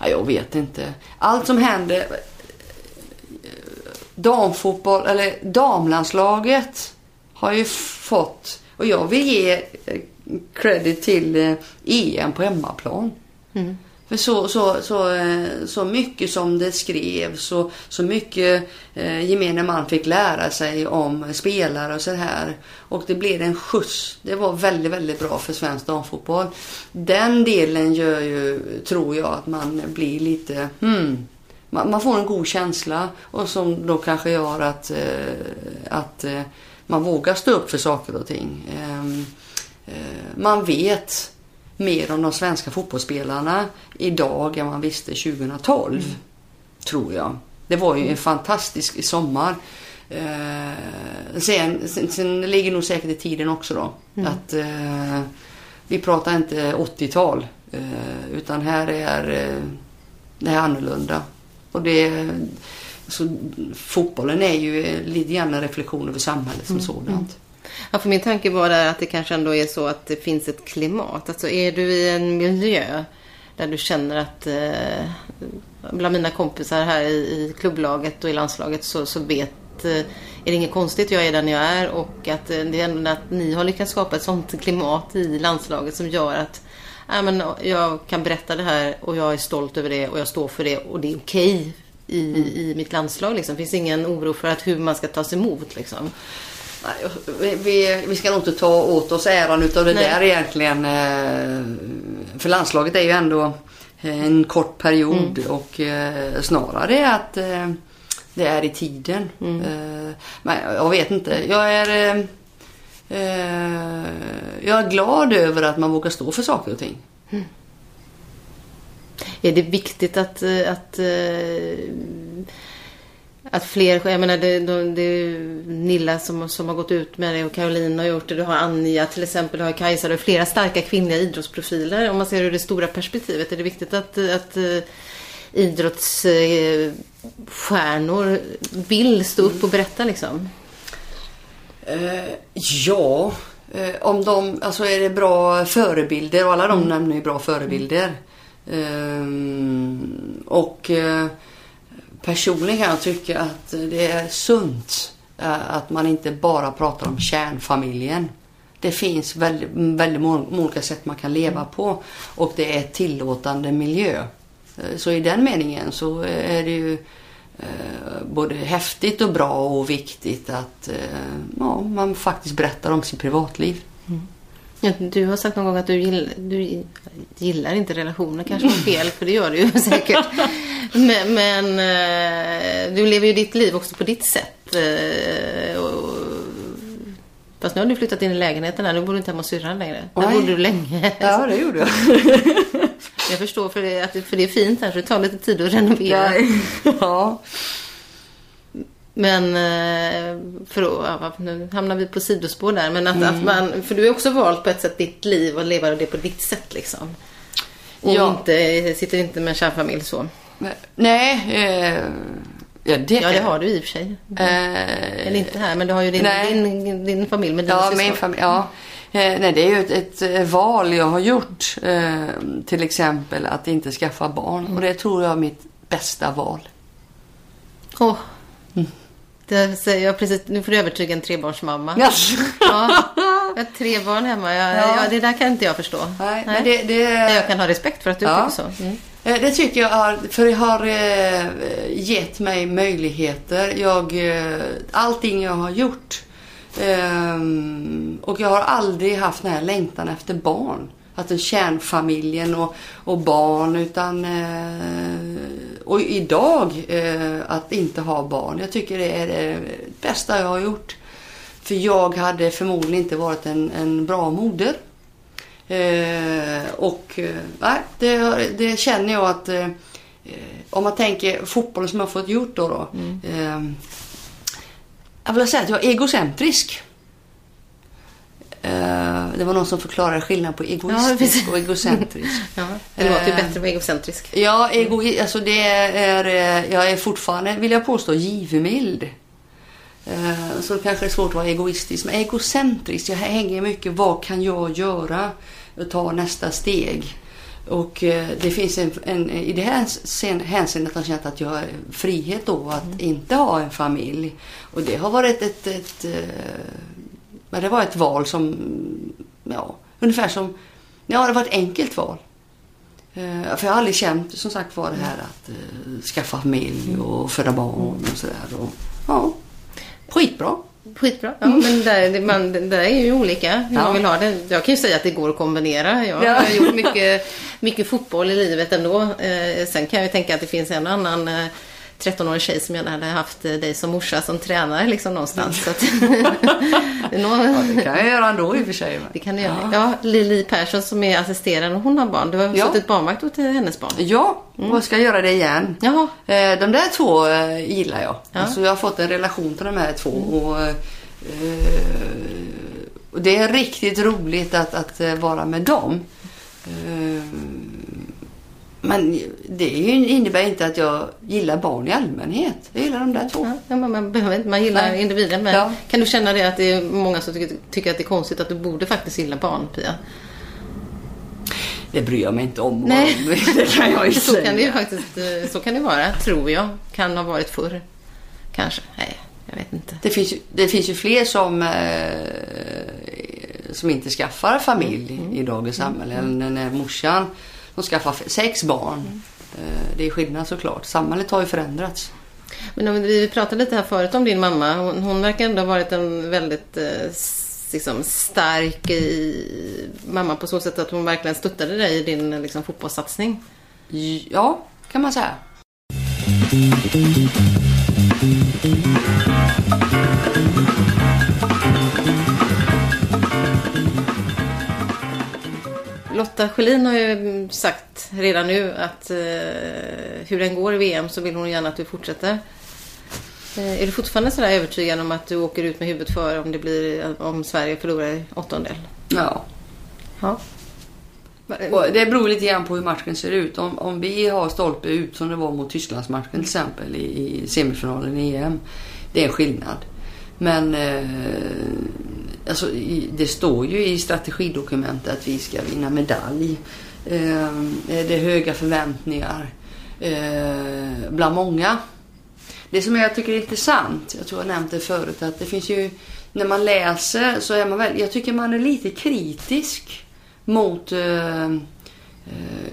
ja, jag vet inte. Allt som händer... Eh, damfotboll, eller damlandslaget har ju fått... Och jag vill ge eh, credit till eh, EM på hemmaplan. Mm. För så, så, så, eh, så mycket som det skrevs och så mycket eh, gemene man fick lära sig om spelare och så här. Och det blev en skjuts. Det var väldigt, väldigt bra för svensk damfotboll. Den delen gör ju, tror jag, att man blir lite... Hmm, man, man får en god känsla och som då kanske gör att, eh, att eh, man vågar stå upp för saker och ting. Ehm, eh, man vet mer om de svenska fotbollsspelarna idag än man visste 2012. Mm. Tror jag. Det var ju en fantastisk sommar. Eh, sen, sen, sen ligger nog säkert i tiden också då. Mm. Att eh, vi pratar inte 80-tal. Eh, utan här är eh, det är annorlunda. Och det, så, fotbollen är ju lite grann en reflektion över samhället som mm. sådant. Ja, för min tanke var där att det kanske ändå är så att det finns ett klimat. Alltså är du i en miljö där du känner att eh, bland mina kompisar här i, i klubblaget och i landslaget så, så vet eh, är det inget konstigt, jag är den jag är och att eh, det är ändå att ni har lyckats skapa ett sånt klimat i landslaget som gör att äh, men jag kan berätta det här och jag är stolt över det och jag står för det och det är okej okay i, mm. i mitt landslag. Liksom. Det finns ingen oro för att hur man ska tas emot. Liksom. Nej, vi, vi ska nog inte ta åt oss äran utav det Nej. där egentligen. Eh, för landslaget är ju ändå en kort period mm. och eh, snarare att eh, det är i tiden. Mm. Men jag vet inte. Jag är, jag är glad över att man vågar stå för saker och ting. Mm. Är det viktigt att, att att fler, jag menar det, det, det Nilla som, som har gått ut med det och Caroline har gjort det. Du har Anja till exempel, du har Kajsa. Du har flera starka kvinnliga idrottsprofiler. Om man ser ur det stora perspektivet. Är det viktigt att, att uh, idrottsstjärnor vill stå upp och berätta liksom? Uh, ja, uh, om de, alltså är det bra förebilder och alla de mm. nämner ju bra förebilder. Mm. och Personligen kan jag tycka att det är sunt eh, att man inte bara pratar om kärnfamiljen. Det finns väldigt, väldigt många olika sätt man kan leva på och det är tillåtande miljö. Eh, så i den meningen så är det ju eh, både häftigt och bra och viktigt att ja, man faktiskt berättar om sitt privatliv. Mm. Du har sagt någon gång att du gillar, du gillar inte relationer, kanske var fel, för det gör du ju säkert. Men, men, eh, du lever ju ditt liv också på ditt sätt. Eh, fast nu har du flyttat in i lägenheten här, nu bor du inte hemma hos syrran längre. Där bodde du länge. Ja, det gjorde jag. jag förstår, för det, för det är fint här, så det tar lite tid att renovera. Ja. Men eh, för ja, nu hamnar vi på sidospår där. Men att, mm. att man, för du har också valt på ett sätt ditt liv och leva det på ditt sätt liksom. Och ja. inte, sitter inte med en kärnfamilj så. Nej. Eh, ja, det, ja, det har du i och för sig. Eh, Eller inte här, men du har ju din, din, din familj med Ja, min familj. Ja. Eh, nej, det är ju ett, ett, eh, val jag har gjort. Eh, till exempel att inte skaffa barn. Mm. Och det tror jag är mitt bästa val. Oh. Det säger jag precis, nu får du övertyga en trebarnsmamma. Yes. ja, jag har tre barn hemma. Jag, ja. ja. det där kan inte jag förstå. Nej, Nej. Men det, det... Jag kan ha respekt för att du ja. tycker så. Mm. Eh, Det tycker jag har, för det har eh, gett mig möjligheter. Jag, eh, allting jag har gjort. ehm, och jag har aldrig haft den här längtan efter barn. Att en kärnfamiljen och, och barn utan... Och idag eh, att inte ha barn. Jag tycker det är det bästa jag har gjort. För jag hade förmodligen inte varit en, en bra moder. Eh, och eh, nej, det, det känner jag att eh, om man tänker fotbollen som jag fått gjort då. då eh, jag vill säga att jag är egocentrisk. Eh, det var någon som förklarade skillnaden på Ja, egoistisk precis. och egocentrisk. Ja, det låter ju Eh. bättre vara egocentrisk. Ja, ego, alltså det är, eh, jag är fortfarande, vill jag påstå, givmild. Så det kanske är svårt att vara egoistisk. Men egocentrisk, jag hänger mycket, vad kan jag göra? Ta nästa steg. Och det finns en, en i det här hänseendet har jag känt att jag har frihet då att inte ha en familj. Och det har varit ett, ett eh, men det var ett val som, ja, ungefär som, ja det var ett enkelt val. Eh, För jag har aldrig känt som sagt var det här att eh, skaffa familj och föda barn och sådär. Ja, skitbra. Skitbra. Ja, men där, det, man, det där är ju olika hur Ja. man vill ha det. Jag kan ju säga att det går att kombinera. Jag Ja. har gjort mycket, mycket fotboll i livet ändå. Eh, sen kan jag ju tänka att det finns en annan eh, 13-årig tjej som gärna hade haft eh, dig som morsa som tränare liksom någonstans. Så att, Ja, det kan jag göra ändå i och för sig. men- det kan du göra. Ja, Lili Persson som är assisterande, hon har barn. Du har Ja. suttit barnvakt åt hennes barn. Ja, och ska göra det igen. Jaha. Eh, De där två eh, gillar jag. Ja. Alltså jag har fått en relation till de här två. Och, eh, och det är riktigt roligt att, att eh, vara med dem. Men det innebär inte att jag gillar barn i allmänhet. Jag gillar de där två. Ja, man, behöver inte, man gillar Nej. individen. Men Ja. Kan du känna det att det är många som tycker, tycker att det är konstigt att du borde faktiskt gilla barn, Pia? Det bryr jag mig inte om. Nej. Det kan jag ju Så säga. kan det faktiskt eh, så kan det vara, tror jag. Kan ha varit förr. Kanske. Nej, jag vet inte. Det finns, det finns ju fler som, eh, som inte skaffar familj Mm. i dagens samhälle. Än när morsan som skaffar f- sex barn. Mm. Eh, det är skillnad såklart. Samhället har ju förändrats. Men vi pratade lite här förut om din mamma. Hon, hon verkar ändå ha varit en väldigt eh, liksom, stark i, mamma på så sätt att hon verkligen stöttade dig i din eh, liksom, fotbollssatsning. Ja, kan man säga. Lotta Schelin har ju sagt redan nu att eh, hur den går i VM så vill hon gärna att du fortsätter. Eh, är du fortfarande sådär övertygad om att du åker ut med huvudet för om, det blir, om Sverige förlorar i åttondel? Ja. Ja. Och det beror lite grann på hur matchen ser ut. Om, om vi har stolpe ut som det var mot Tysklandsmatchen till exempel i, i semifinalen i EM. Det är en skillnad. Men eh, alltså, det står ju i strategidokumentet att vi ska vinna medalj. Eh, det är höga förväntningar eh, bland många. Det som jag tycker är intressant, jag tror jag nämnt det förut, att det finns ju när man läser så är man väl, jag tycker man är lite kritisk mot eh, eh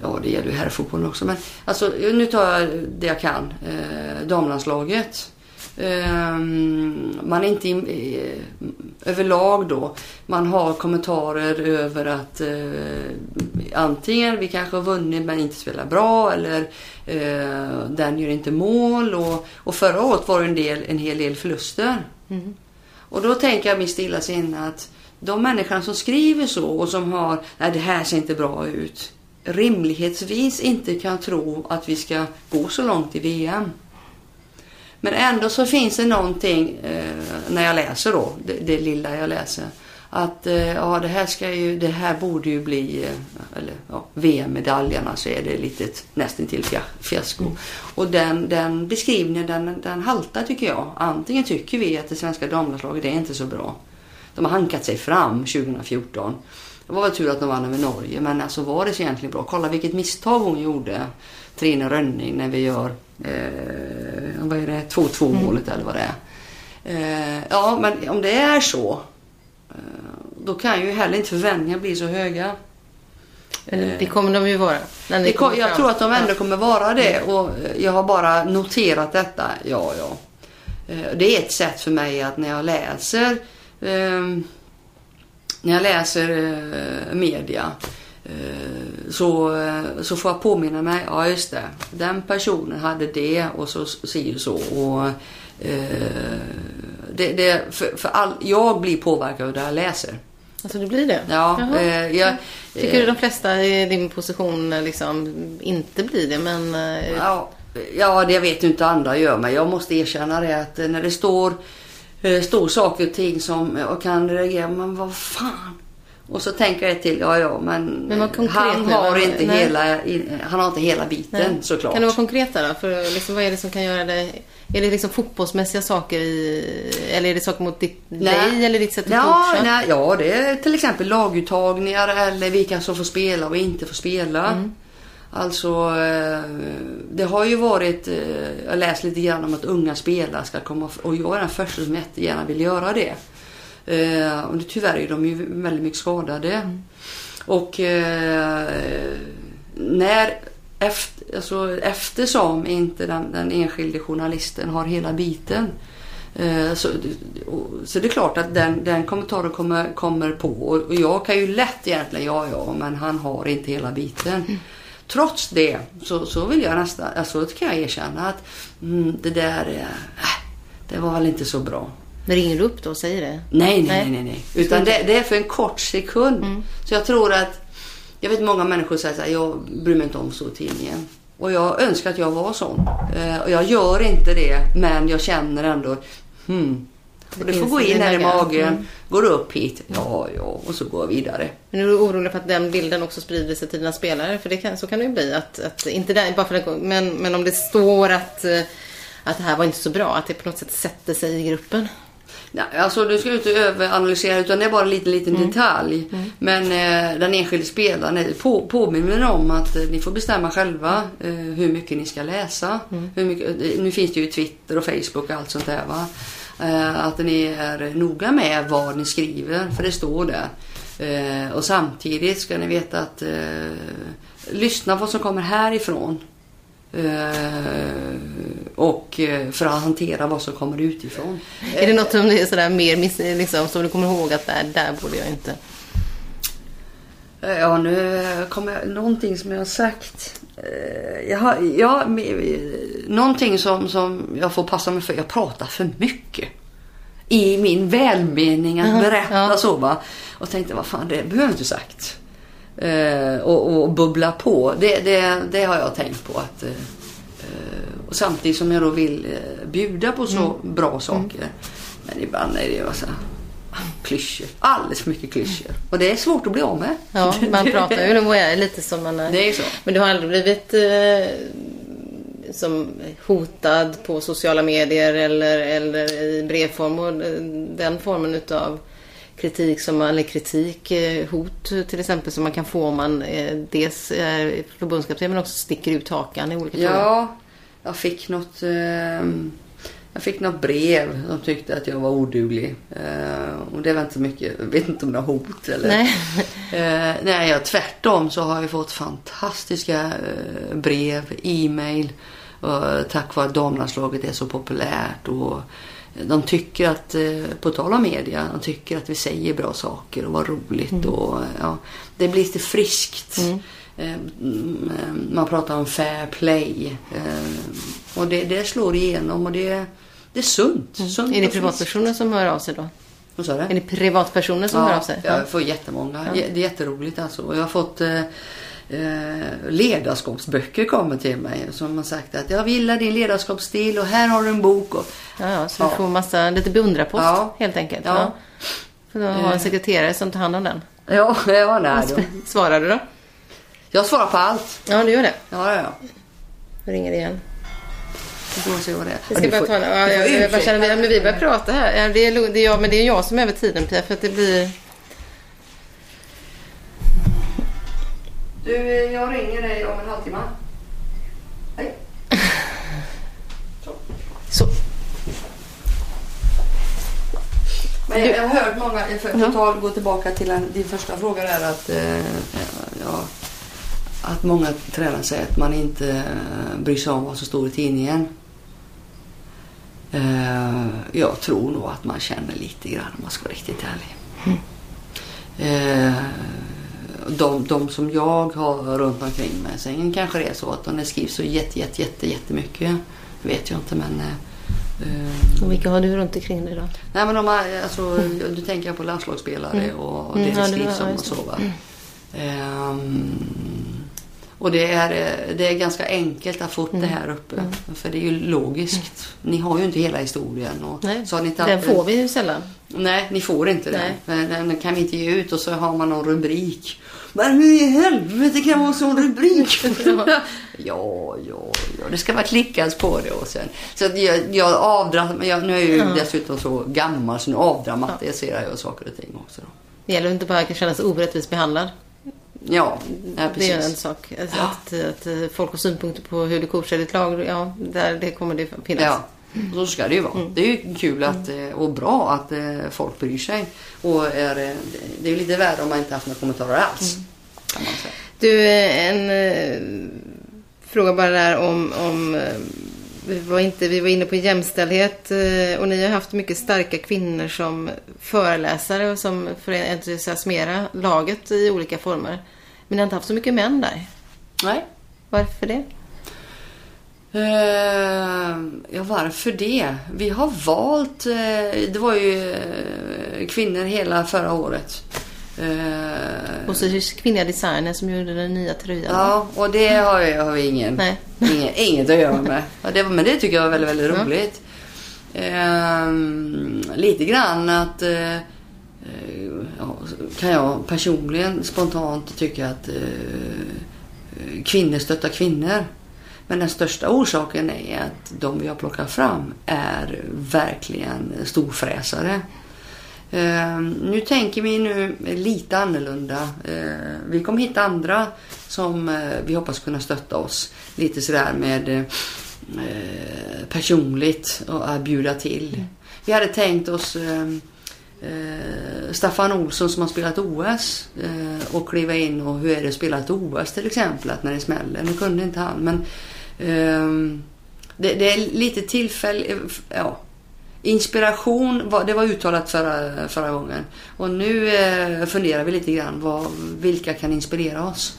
Ja, det gäller ju herrfotbollen också. Men alltså, nu tar jag det jag kan. Eh, damlandslaget. Eh, man är inte eh, överlag då. Man har kommentarer över att eh, antingen vi kanske har vunnit men inte spelar bra eller eh, den gör inte mål. Och, och förra året var det en, del, en hel del förluster. Och då tänker jag mitt stilla sinne att de människorna som skriver så och som har, nej det här ser inte bra ut. Rimlighetsvis inte kan tro att vi ska gå så långt i VM. Men ändå så finns det någonting eh, när jag läser då, det, det lilla jag läser. Att eh, ja, det här ska ju, det här borde ju bli, eh, eller ja, VM-medaljerna så är det lite nästan till fiasko. Och den, den beskrivningen den, den haltar tycker jag. Antingen tycker vi att det svenska damlandslaget är inte så bra. De har hankat sig fram 2014. Det var väl tur att de vann över Norge, men alltså var det så egentligen bra? Kolla vilket misstag hon gjorde, Trine Rönning, när vi gör eh, vad är det, 2-2 målet eller vad det är. Eh, ja, men om det är så, eh, då kan ju heller inte förväntningarna bli så höga. Det kommer de ju vara. Det kom, jag tror att de ändå kommer vara det och eh, jag har bara noterat detta. Ja, ja. Eh, Det är ett sätt för mig att när jag läser ehm, när jag läser eh, media så, eh, så får jag påminna mig, ja just det, den personen hade det och så säger så. Och, eh, det, det, för, för all, jag blir påverkad av det jag läser. Alltså det blir det? Ja, eh, jag, Tycker du de flesta i din position eh, liksom inte blir det? Men eh, Ja, ja, det vet ju inte andra gör, men jag måste erkänna det att när det står, eh, står saker och ting som jag kan reagera, men vad fan. Och så tänker jag till, ja ja, men, Men konkret han, har inte nej. hela, han har inte hela biten nej. såklart. Kan du vara konkreta då? För liksom, vad är det som kan göra det? Är det liksom fotbollsmässiga saker i, eller är det saker mot ditt, dig eller ditt sätt att ja, coacha? nej, ja, det är till exempel laguttagningar eller vilka som får spela och inte får spela. Mm. Alltså, eh, det har ju varit, eh, jag läst lite grann om att unga spelare ska komma och jag är den första som jättegärna vill göra det. Eh, Och tyvärr är de ju väldigt mycket skadade. Mm. Och eh, när efter, alltså, eftersom inte den, den enskilde journalisten har hela biten eh, så, och- så det är klart att den, den kommentaren kommer, kommer på. Och och jag kan ju lätt egentligen, ja ja, men han har inte hela biten. Trots det så, så vill jag nästan, alltså kan jag erkänna att mm, det där, eh, det var väl inte så bra. Men ringer du upp då och säger det? Nej, nej, Nej. nej. Utan det, det är för en kort sekund. Så jag tror att, jag vet många människor säger så här, jag bryr mig inte om så i tidningen. Och jag önskar att jag var sån. Eh, och jag gör inte det, men jag känner ändå, hmm. Och det får finns gå in här i magen, Mm. går du upp hit, ja, ja, och så går jag vidare. Men är du orolig för att den bilden också sprider sig till dina spelare? För det kan, så kan det ju bli. Att, att, inte där, bara för att, men, men om det står att, eh, att det här var inte så bra, att det på något sätt sätter sig i gruppen. Alltså du ska inte överanalysera utan det är bara en liten, liten detalj. Men eh, den enskilde spelaren är- på, påminner om att eh, ni får bestämma själva eh, hur mycket ni ska läsa. Hur mycket, eh, nu finns det ju Twitter och Facebook och allt sånt där va. Eh, att ni är noga med vad ni skriver för det står där. Eh, och samtidigt ska ni veta att lyssna på vad som kommer härifrån. Eh, och eh, för att hantera vad som kommer utifrån. Är det något som är sådär mer miss, liksom, som du kommer ihåg att där, där borde jag inte... Eh, Ja, nu kommer jag... Någonting som jag har sagt. Jag har, ja, me- någonting som, som jag får passa mig för. Jag pratar för mycket. I min välmening att berätta ja. så va. Och tänkte, vad fan, det behöver jag inte sagt. Eh, och, och bubbla på. Det, det, det har jag tänkt på. att eh, eh, Och samtidigt som jag då vill eh, bjuda på så Mm. bra saker. Men ibland är det ju så klyschor. Alldeles för mycket klyschor. Och det är svårt att bli av med. Ja, man pratar ju och är lite som man är. Det är så. Men du har aldrig blivit eh, som hotad på sociala medier eller, eller i brevform och den formen utav kritik som eller kritik, eh, hot till exempel som man kan få om man eh, dels är förbundskapten men också sticker ut hakan i olika frågor. Ja, jag fick något... ehm, jag fick något brev. De tyckte att jag var oduglig. Eh, och det var inte så mycket. Jag vet inte om det var hot eller... Nej. Nej, jag, tvärtom så har jag fått fantastiska brev, e-mail. tack vare att damlandslaget är så populärt. Och de tycker att, eh, på tal om media, de tycker att vi säger bra saker och vad roligt. Och, ja, det blir lite friskt. Mm, eh, Man pratar om fair play. eh, Och det, det slår igenom och det, det är sunt. sunt Är det privatpersoner som hör av sig då? Vad sa du? Är det privatpersoner som hör av sig? Ja, jag får jättemånga. J- Det är jätteroligt alltså. Jag har fått eh, eh, ledarskapsböcker kommer till mig som har sagt att jag gillar din ledarskapsstil och här har du en bok. Och, Ja, ja, så Ja. du får massa, lite beundrarpost Ja. helt enkelt. Ja. För då ha en sekreterare som tar hand om den. ja, ja nej, då. Svarar du då? Jag svarar på allt. Ja, du gör det. Ja, ja. Jag ringer igen. Det. Jag ska Ja, bara du ta en, får- ja, du får jag, jag bara känner, ursäkta. ja, men vi börjar prata här. Ja, det, är, det, är jag, men det är jag som är över tiden Pia, för att det blir... Du, jag ringer dig om en halvtimme. Hej. Så. Men jag, jag har hört många, för Ja. att ta, gå tillbaka till en, din första fråga där att eh, ja, att många tränare säger att man inte eh, bryr sig om vad som står i tidningen. Eh, jag tror nog att man känner lite grann om man ska vara riktigt ärlig. Eh, de, de som jag har runt omkring mig. Sen kanske det är så att de skrivs så jätte, jätte, jätte, jättemycket. Det vet jag inte men... eh, Och vilka har du runt omkring dig då? Nej men de har, alltså, du tänker på landslagsspelare och Mm, det ja, det det skrivs om och så va. Ehm, och det är, det är ganska enkelt att få upp Mm. det här uppe. För det är ju logiskt. Ni har ju inte hela historien. Och Nej, så har ni inte den får vi ju sällan. Nej, ni får inte Nej. det. Den, den kan vi inte ge ut och så har man någon rubrik. Men hur i helvete kan man ha en sån rubrik? ja, ja, ja. Det ska vara klickas på det och sen. Så jag, jag avdram, men jag, nu är jag ju Ja. dessutom så gammal så nu avdramatiserar jag saker och ting också. Då. Det gäller inte bara att känna sig orättvist behandlad. Ja, ja Det är en precis. sak. Alltså Att, att, eh, folk har synpunkter på hur du coachar ditt lag. Ja, där, det kommer det finnas. Ja, så ska det ju vara. Mm. Det är ju kul att, eh, och bra att eh, folk bryr sig. Och är, det är ju lite värre om man inte haft några kommentarer alls. Mm. Kan man säga. Du, en eh, fråga bara där om... om vi, var inte, vi var inne på jämställdhet och ni har haft mycket starka kvinnor som föreläsare och som för att entusiasmera laget i olika former. Men ni har inte haft så mycket män där. Nej. Varför det? Eh, ja, varför det? Vi har valt, eh, det var ju eh, kvinnor hela förra året. Och så kvinnliga designer som gjorde den nya tröjan. ja, och det har, jag, har vi ingen, Nej. ingen, inget att göra med. Ja, det, men det tycker jag är väldigt, väldigt roligt. Eh, lite grann att kan jag personligen spontant tycka att eh, kvinnor stöttar kvinnor. Men den största orsaken är att de vi har plockat fram är verkligen storfräsare. Eh, nu tänker vi nu lite annorlunda. Eh, vi kommer hitta andra som eh, vi hoppas kunna stötta oss. Lite sådär med eh, personligt och att bjuda till. Vi hade tänkt oss eh, eh, Staffan Olsson som har spelat OS eh, och kliva in och hur är det att spela ett OS till exempel, att när det smäller. Nu kunde inte han men ehm, det, det är lite tillfälle, ja, Inspiration, det var uttalat förra, förra gången. Och nu eh, funderar vi lite grann. Vad, vilka kan inspirera oss?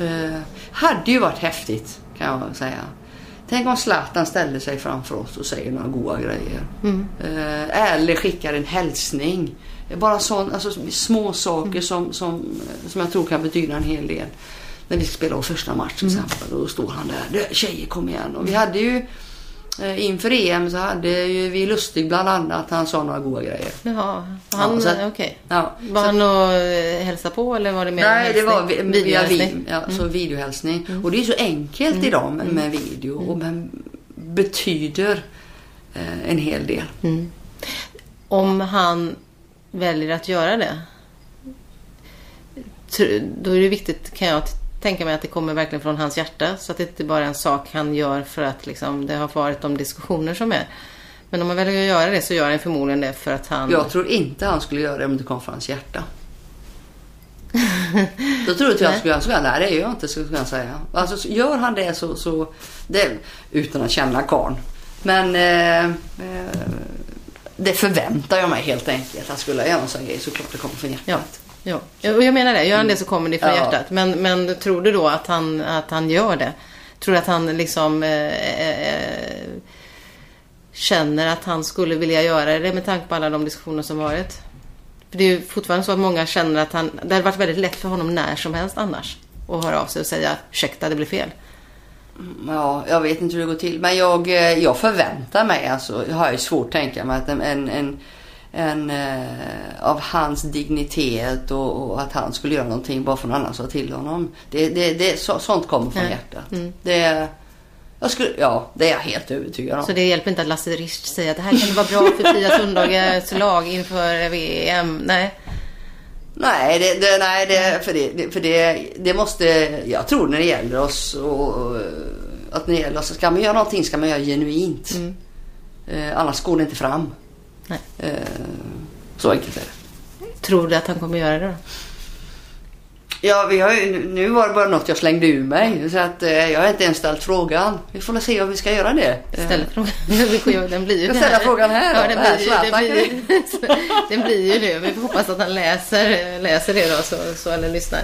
Eh, hade ju varit häftigt kan jag säga. Tänk om Zlatan ställde sig framför oss och säger några goda grejer. Eh, eller skickar en hälsning. Bara sån, alltså, små saker som, som, som jag tror kan betyda en hel del. När vi ska spela vår första match till exempel. Då står han där. "Du, Tjejer kom igen. Och vi hade ju inför EM så hade ju vi Lustig bland annat. Han sa några goda grejer. Jaha, han, Ja, så okej. Ja, Var så- han och eh, hälsa på eller var det mer Nej, det var vi- hälsning? Videohälsning? vid, ja, så videohälsning. Och det är så enkelt idag med, med video och men betyder eh, en hel del. Om han väljer att göra det. Då är det viktigt kan jag tänka mig att det kommer verkligen från hans hjärta. Så att det inte bara är en sak han gör för att liksom, det har varit de diskussioner som är. Men om man väljer att göra det så gör han förmodligen det för att han... Jag tror inte han skulle göra det om det kom från hans hjärta. Då tror inte jag skulle han säga, nej det gör jag inte skulle jag säga. Alltså så gör han det så, så det, utan att känna karln. Men eh, eh, det förväntar jag mig helt enkelt. Att skulle jag göra en sån grej så klart det kommer från hjärtat. ja. Och jag menar det. Gör han det så kommer det från Ja. hjärtat. Men, men tror du då att han, att han gör det? Tror du att han liksom eh, eh, känner att han skulle vilja göra det med tanke på alla de diskussioner som varit? För det är ju fortfarande så att många känner att han... Det hade varit väldigt lätt för honom när som helst annars. Att höra av sig och säga ursäkta, det blev fel. Ja, jag vet inte hur det går till. Men jag, eh, jag förväntar mig, alltså, jag har ju svårt att tänka mig att en, en, en, eh, av hans dignitet och, och att han skulle göra någonting bara för någon annan sa till honom. Det, det, det, så, sånt kommer från Nej. hjärtat. Mm. Det, jag skulle, ja, det är jag helt övertygad om. Så det hjälper inte att Lasse Richt säger att det här kan vara bra för Pia Sundhages lag inför VM. Nej. Nej, det, det, nej det, för, det, det, för det, det måste, jag tror när det gäller oss och, och att när det gäller oss, ska man göra någonting ska man göra genuint. Mm. Eh, annars går det inte fram. Nej. Eh, så enkelt är det. Tror du att han kommer göra det då? Ja, vi har ju, nu var det bara något jag slängde ur mig. Så att eh, jag har inte ens ställt frågan. Vi får väl se om vi ska göra det. Ställ frågan. Vi får ju- Den blir ju Jag här. frågan här då. Ja, den Här, blir, ju- den, blir, ju- den blir ju det. Vi får hoppas att han läser, läser det då, så, så, eller lyssnar.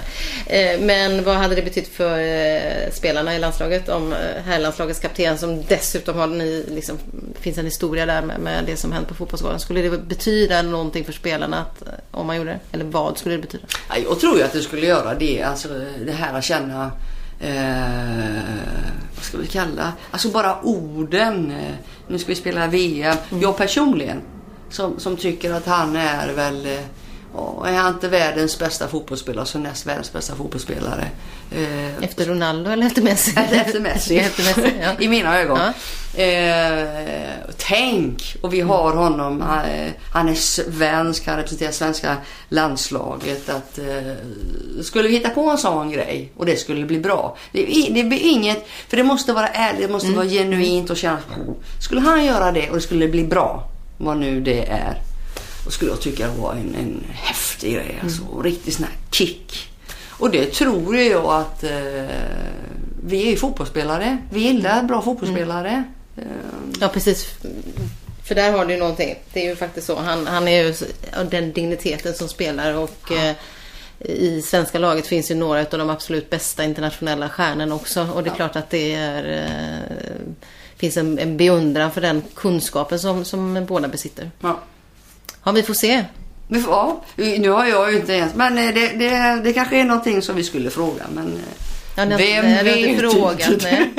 Eh, Men vad hade det betytt för eh, spelarna i landslaget om eh, herrlandslagets kapten som dessutom har ni, liksom, finns en historia där med, med det som hänt på fotbollsgården. Skulle det betyda någonting för spelarna att, eh, om man gjorde det? Eller vad skulle det betyda? Ja, jag tror ju att det skulle göra det. Alltså det här att känna... Eh, vad ska vi kalla? Alltså bara orden. Eh, nu ska vi spela VM. Jag personligen som, som tycker att han är väl... Ja, är han inte världens bästa fotbollsspelare så näst världens bästa fotbollsspelare. Eh, Efter Ronaldo eller efter Messi? efter Messi. efter Messi ja. I mina ögon. Ja. Eh, tänk! Och vi har honom. eh, Han är svensk, han representerar svenska landslaget. Att, eh, skulle vi hitta på en sån grej och det skulle bli bra. Det, det blir inget, för det måste vara ärligt, det måste vara genuint och kännas på. Skulle han göra det och det skulle bli bra, vad nu det är. Då skulle jag tycka var en, en häftig grej. Alltså, och riktigt sån här kick. Och det tror jag att eh, vi är ju fotbollsspelare. Vi gillar bra fotbollsspelare. Eh, Ja, precis. För där har du ju någonting. Det är ju faktiskt så. Han, han är ju den digniteten som spelar och eh, i svenska laget finns ju några av de absolut bästa internationella stjärnorna också. Och det är klart att det är, eh, finns en, en beundran för den kunskapen som, som båda besitter. ja. Ja, vi får se. Ja, nu har jag ju inte ens... Men eh, det, det, det kanske är någonting som vi skulle fråga. Men eh, Ja, har, vem nej, vet? inte frågat, nej.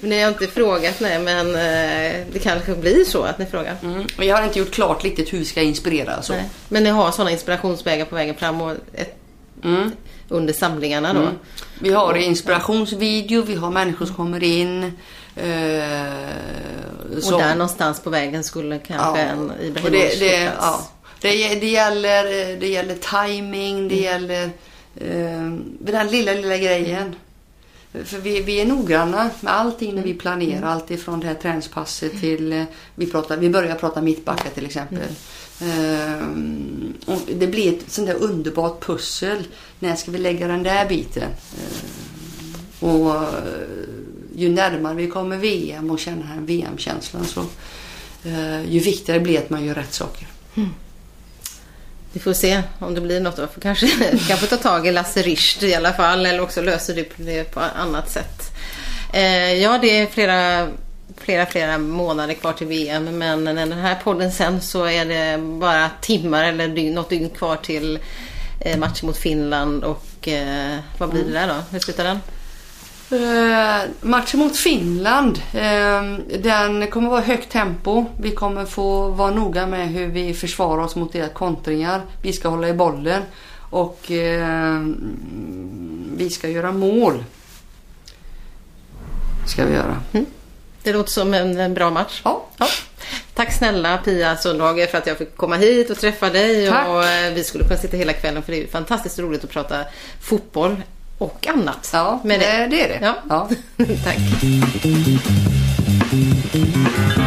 ni har inte frågat, nej, men eh, det kanske blir så att ni frågar. Mm. Jag har inte gjort klart riktigt hur vi ska inspirera. Så. Nej. Men ni har sådana inspirationsvägar på vägen fram och ett, Mm. under samlingarna då? Vi har inspirationsvideo, vi har människor som kommer in. Eh, Och som- där någonstans på vägen skulle kanske en och Ibrahimovic det, det, ja. det, det, gäller, det gäller timing, det gäller eh, den lilla, lilla grejen. För vi, vi är noggranna med allting när vi planerar. Allt ifrån det här träningspasset till... eh, Vi, pratar, vi börjar prata mittbackar till exempel. Ehm, och det blir ett sånt där underbart pussel. När ska vi lägga den där biten? Och eh, ju närmare vi kommer VM och känner den här VM-känslan så eh, ju viktigare blir det att man gör rätt saker. Mm. Vi får se om det blir något. då. Får kanske kanske ta tag i Lasse Richt i alla fall. Eller också löser du det på annat sätt. Eh, ja, det är flera, flera, flera månader kvar till VM. Men när den här podden sen så är det bara timmar eller dygn, något dygn kvar till eh, match mot Finland. Och eh, vad blir det där då? Hur slutar den? Eh, matchen mot Finland, eh, den kommer vara högt tempo. Vi kommer få vara noga med hur vi försvarar oss mot deras kontringar. Vi ska hålla i bollen och eh, vi ska göra mål. Ska vi göra. Det låter som en, en bra match. Ja. Ja. Tack snälla Pia Sundhage för att jag fick komma hit och träffa dig. Tack. Och eh, vi skulle kunna sitta hela kvällen för det är fantastiskt roligt att prata fotboll och annat. Ja, med det, det är det. Ja. Ja. Tack.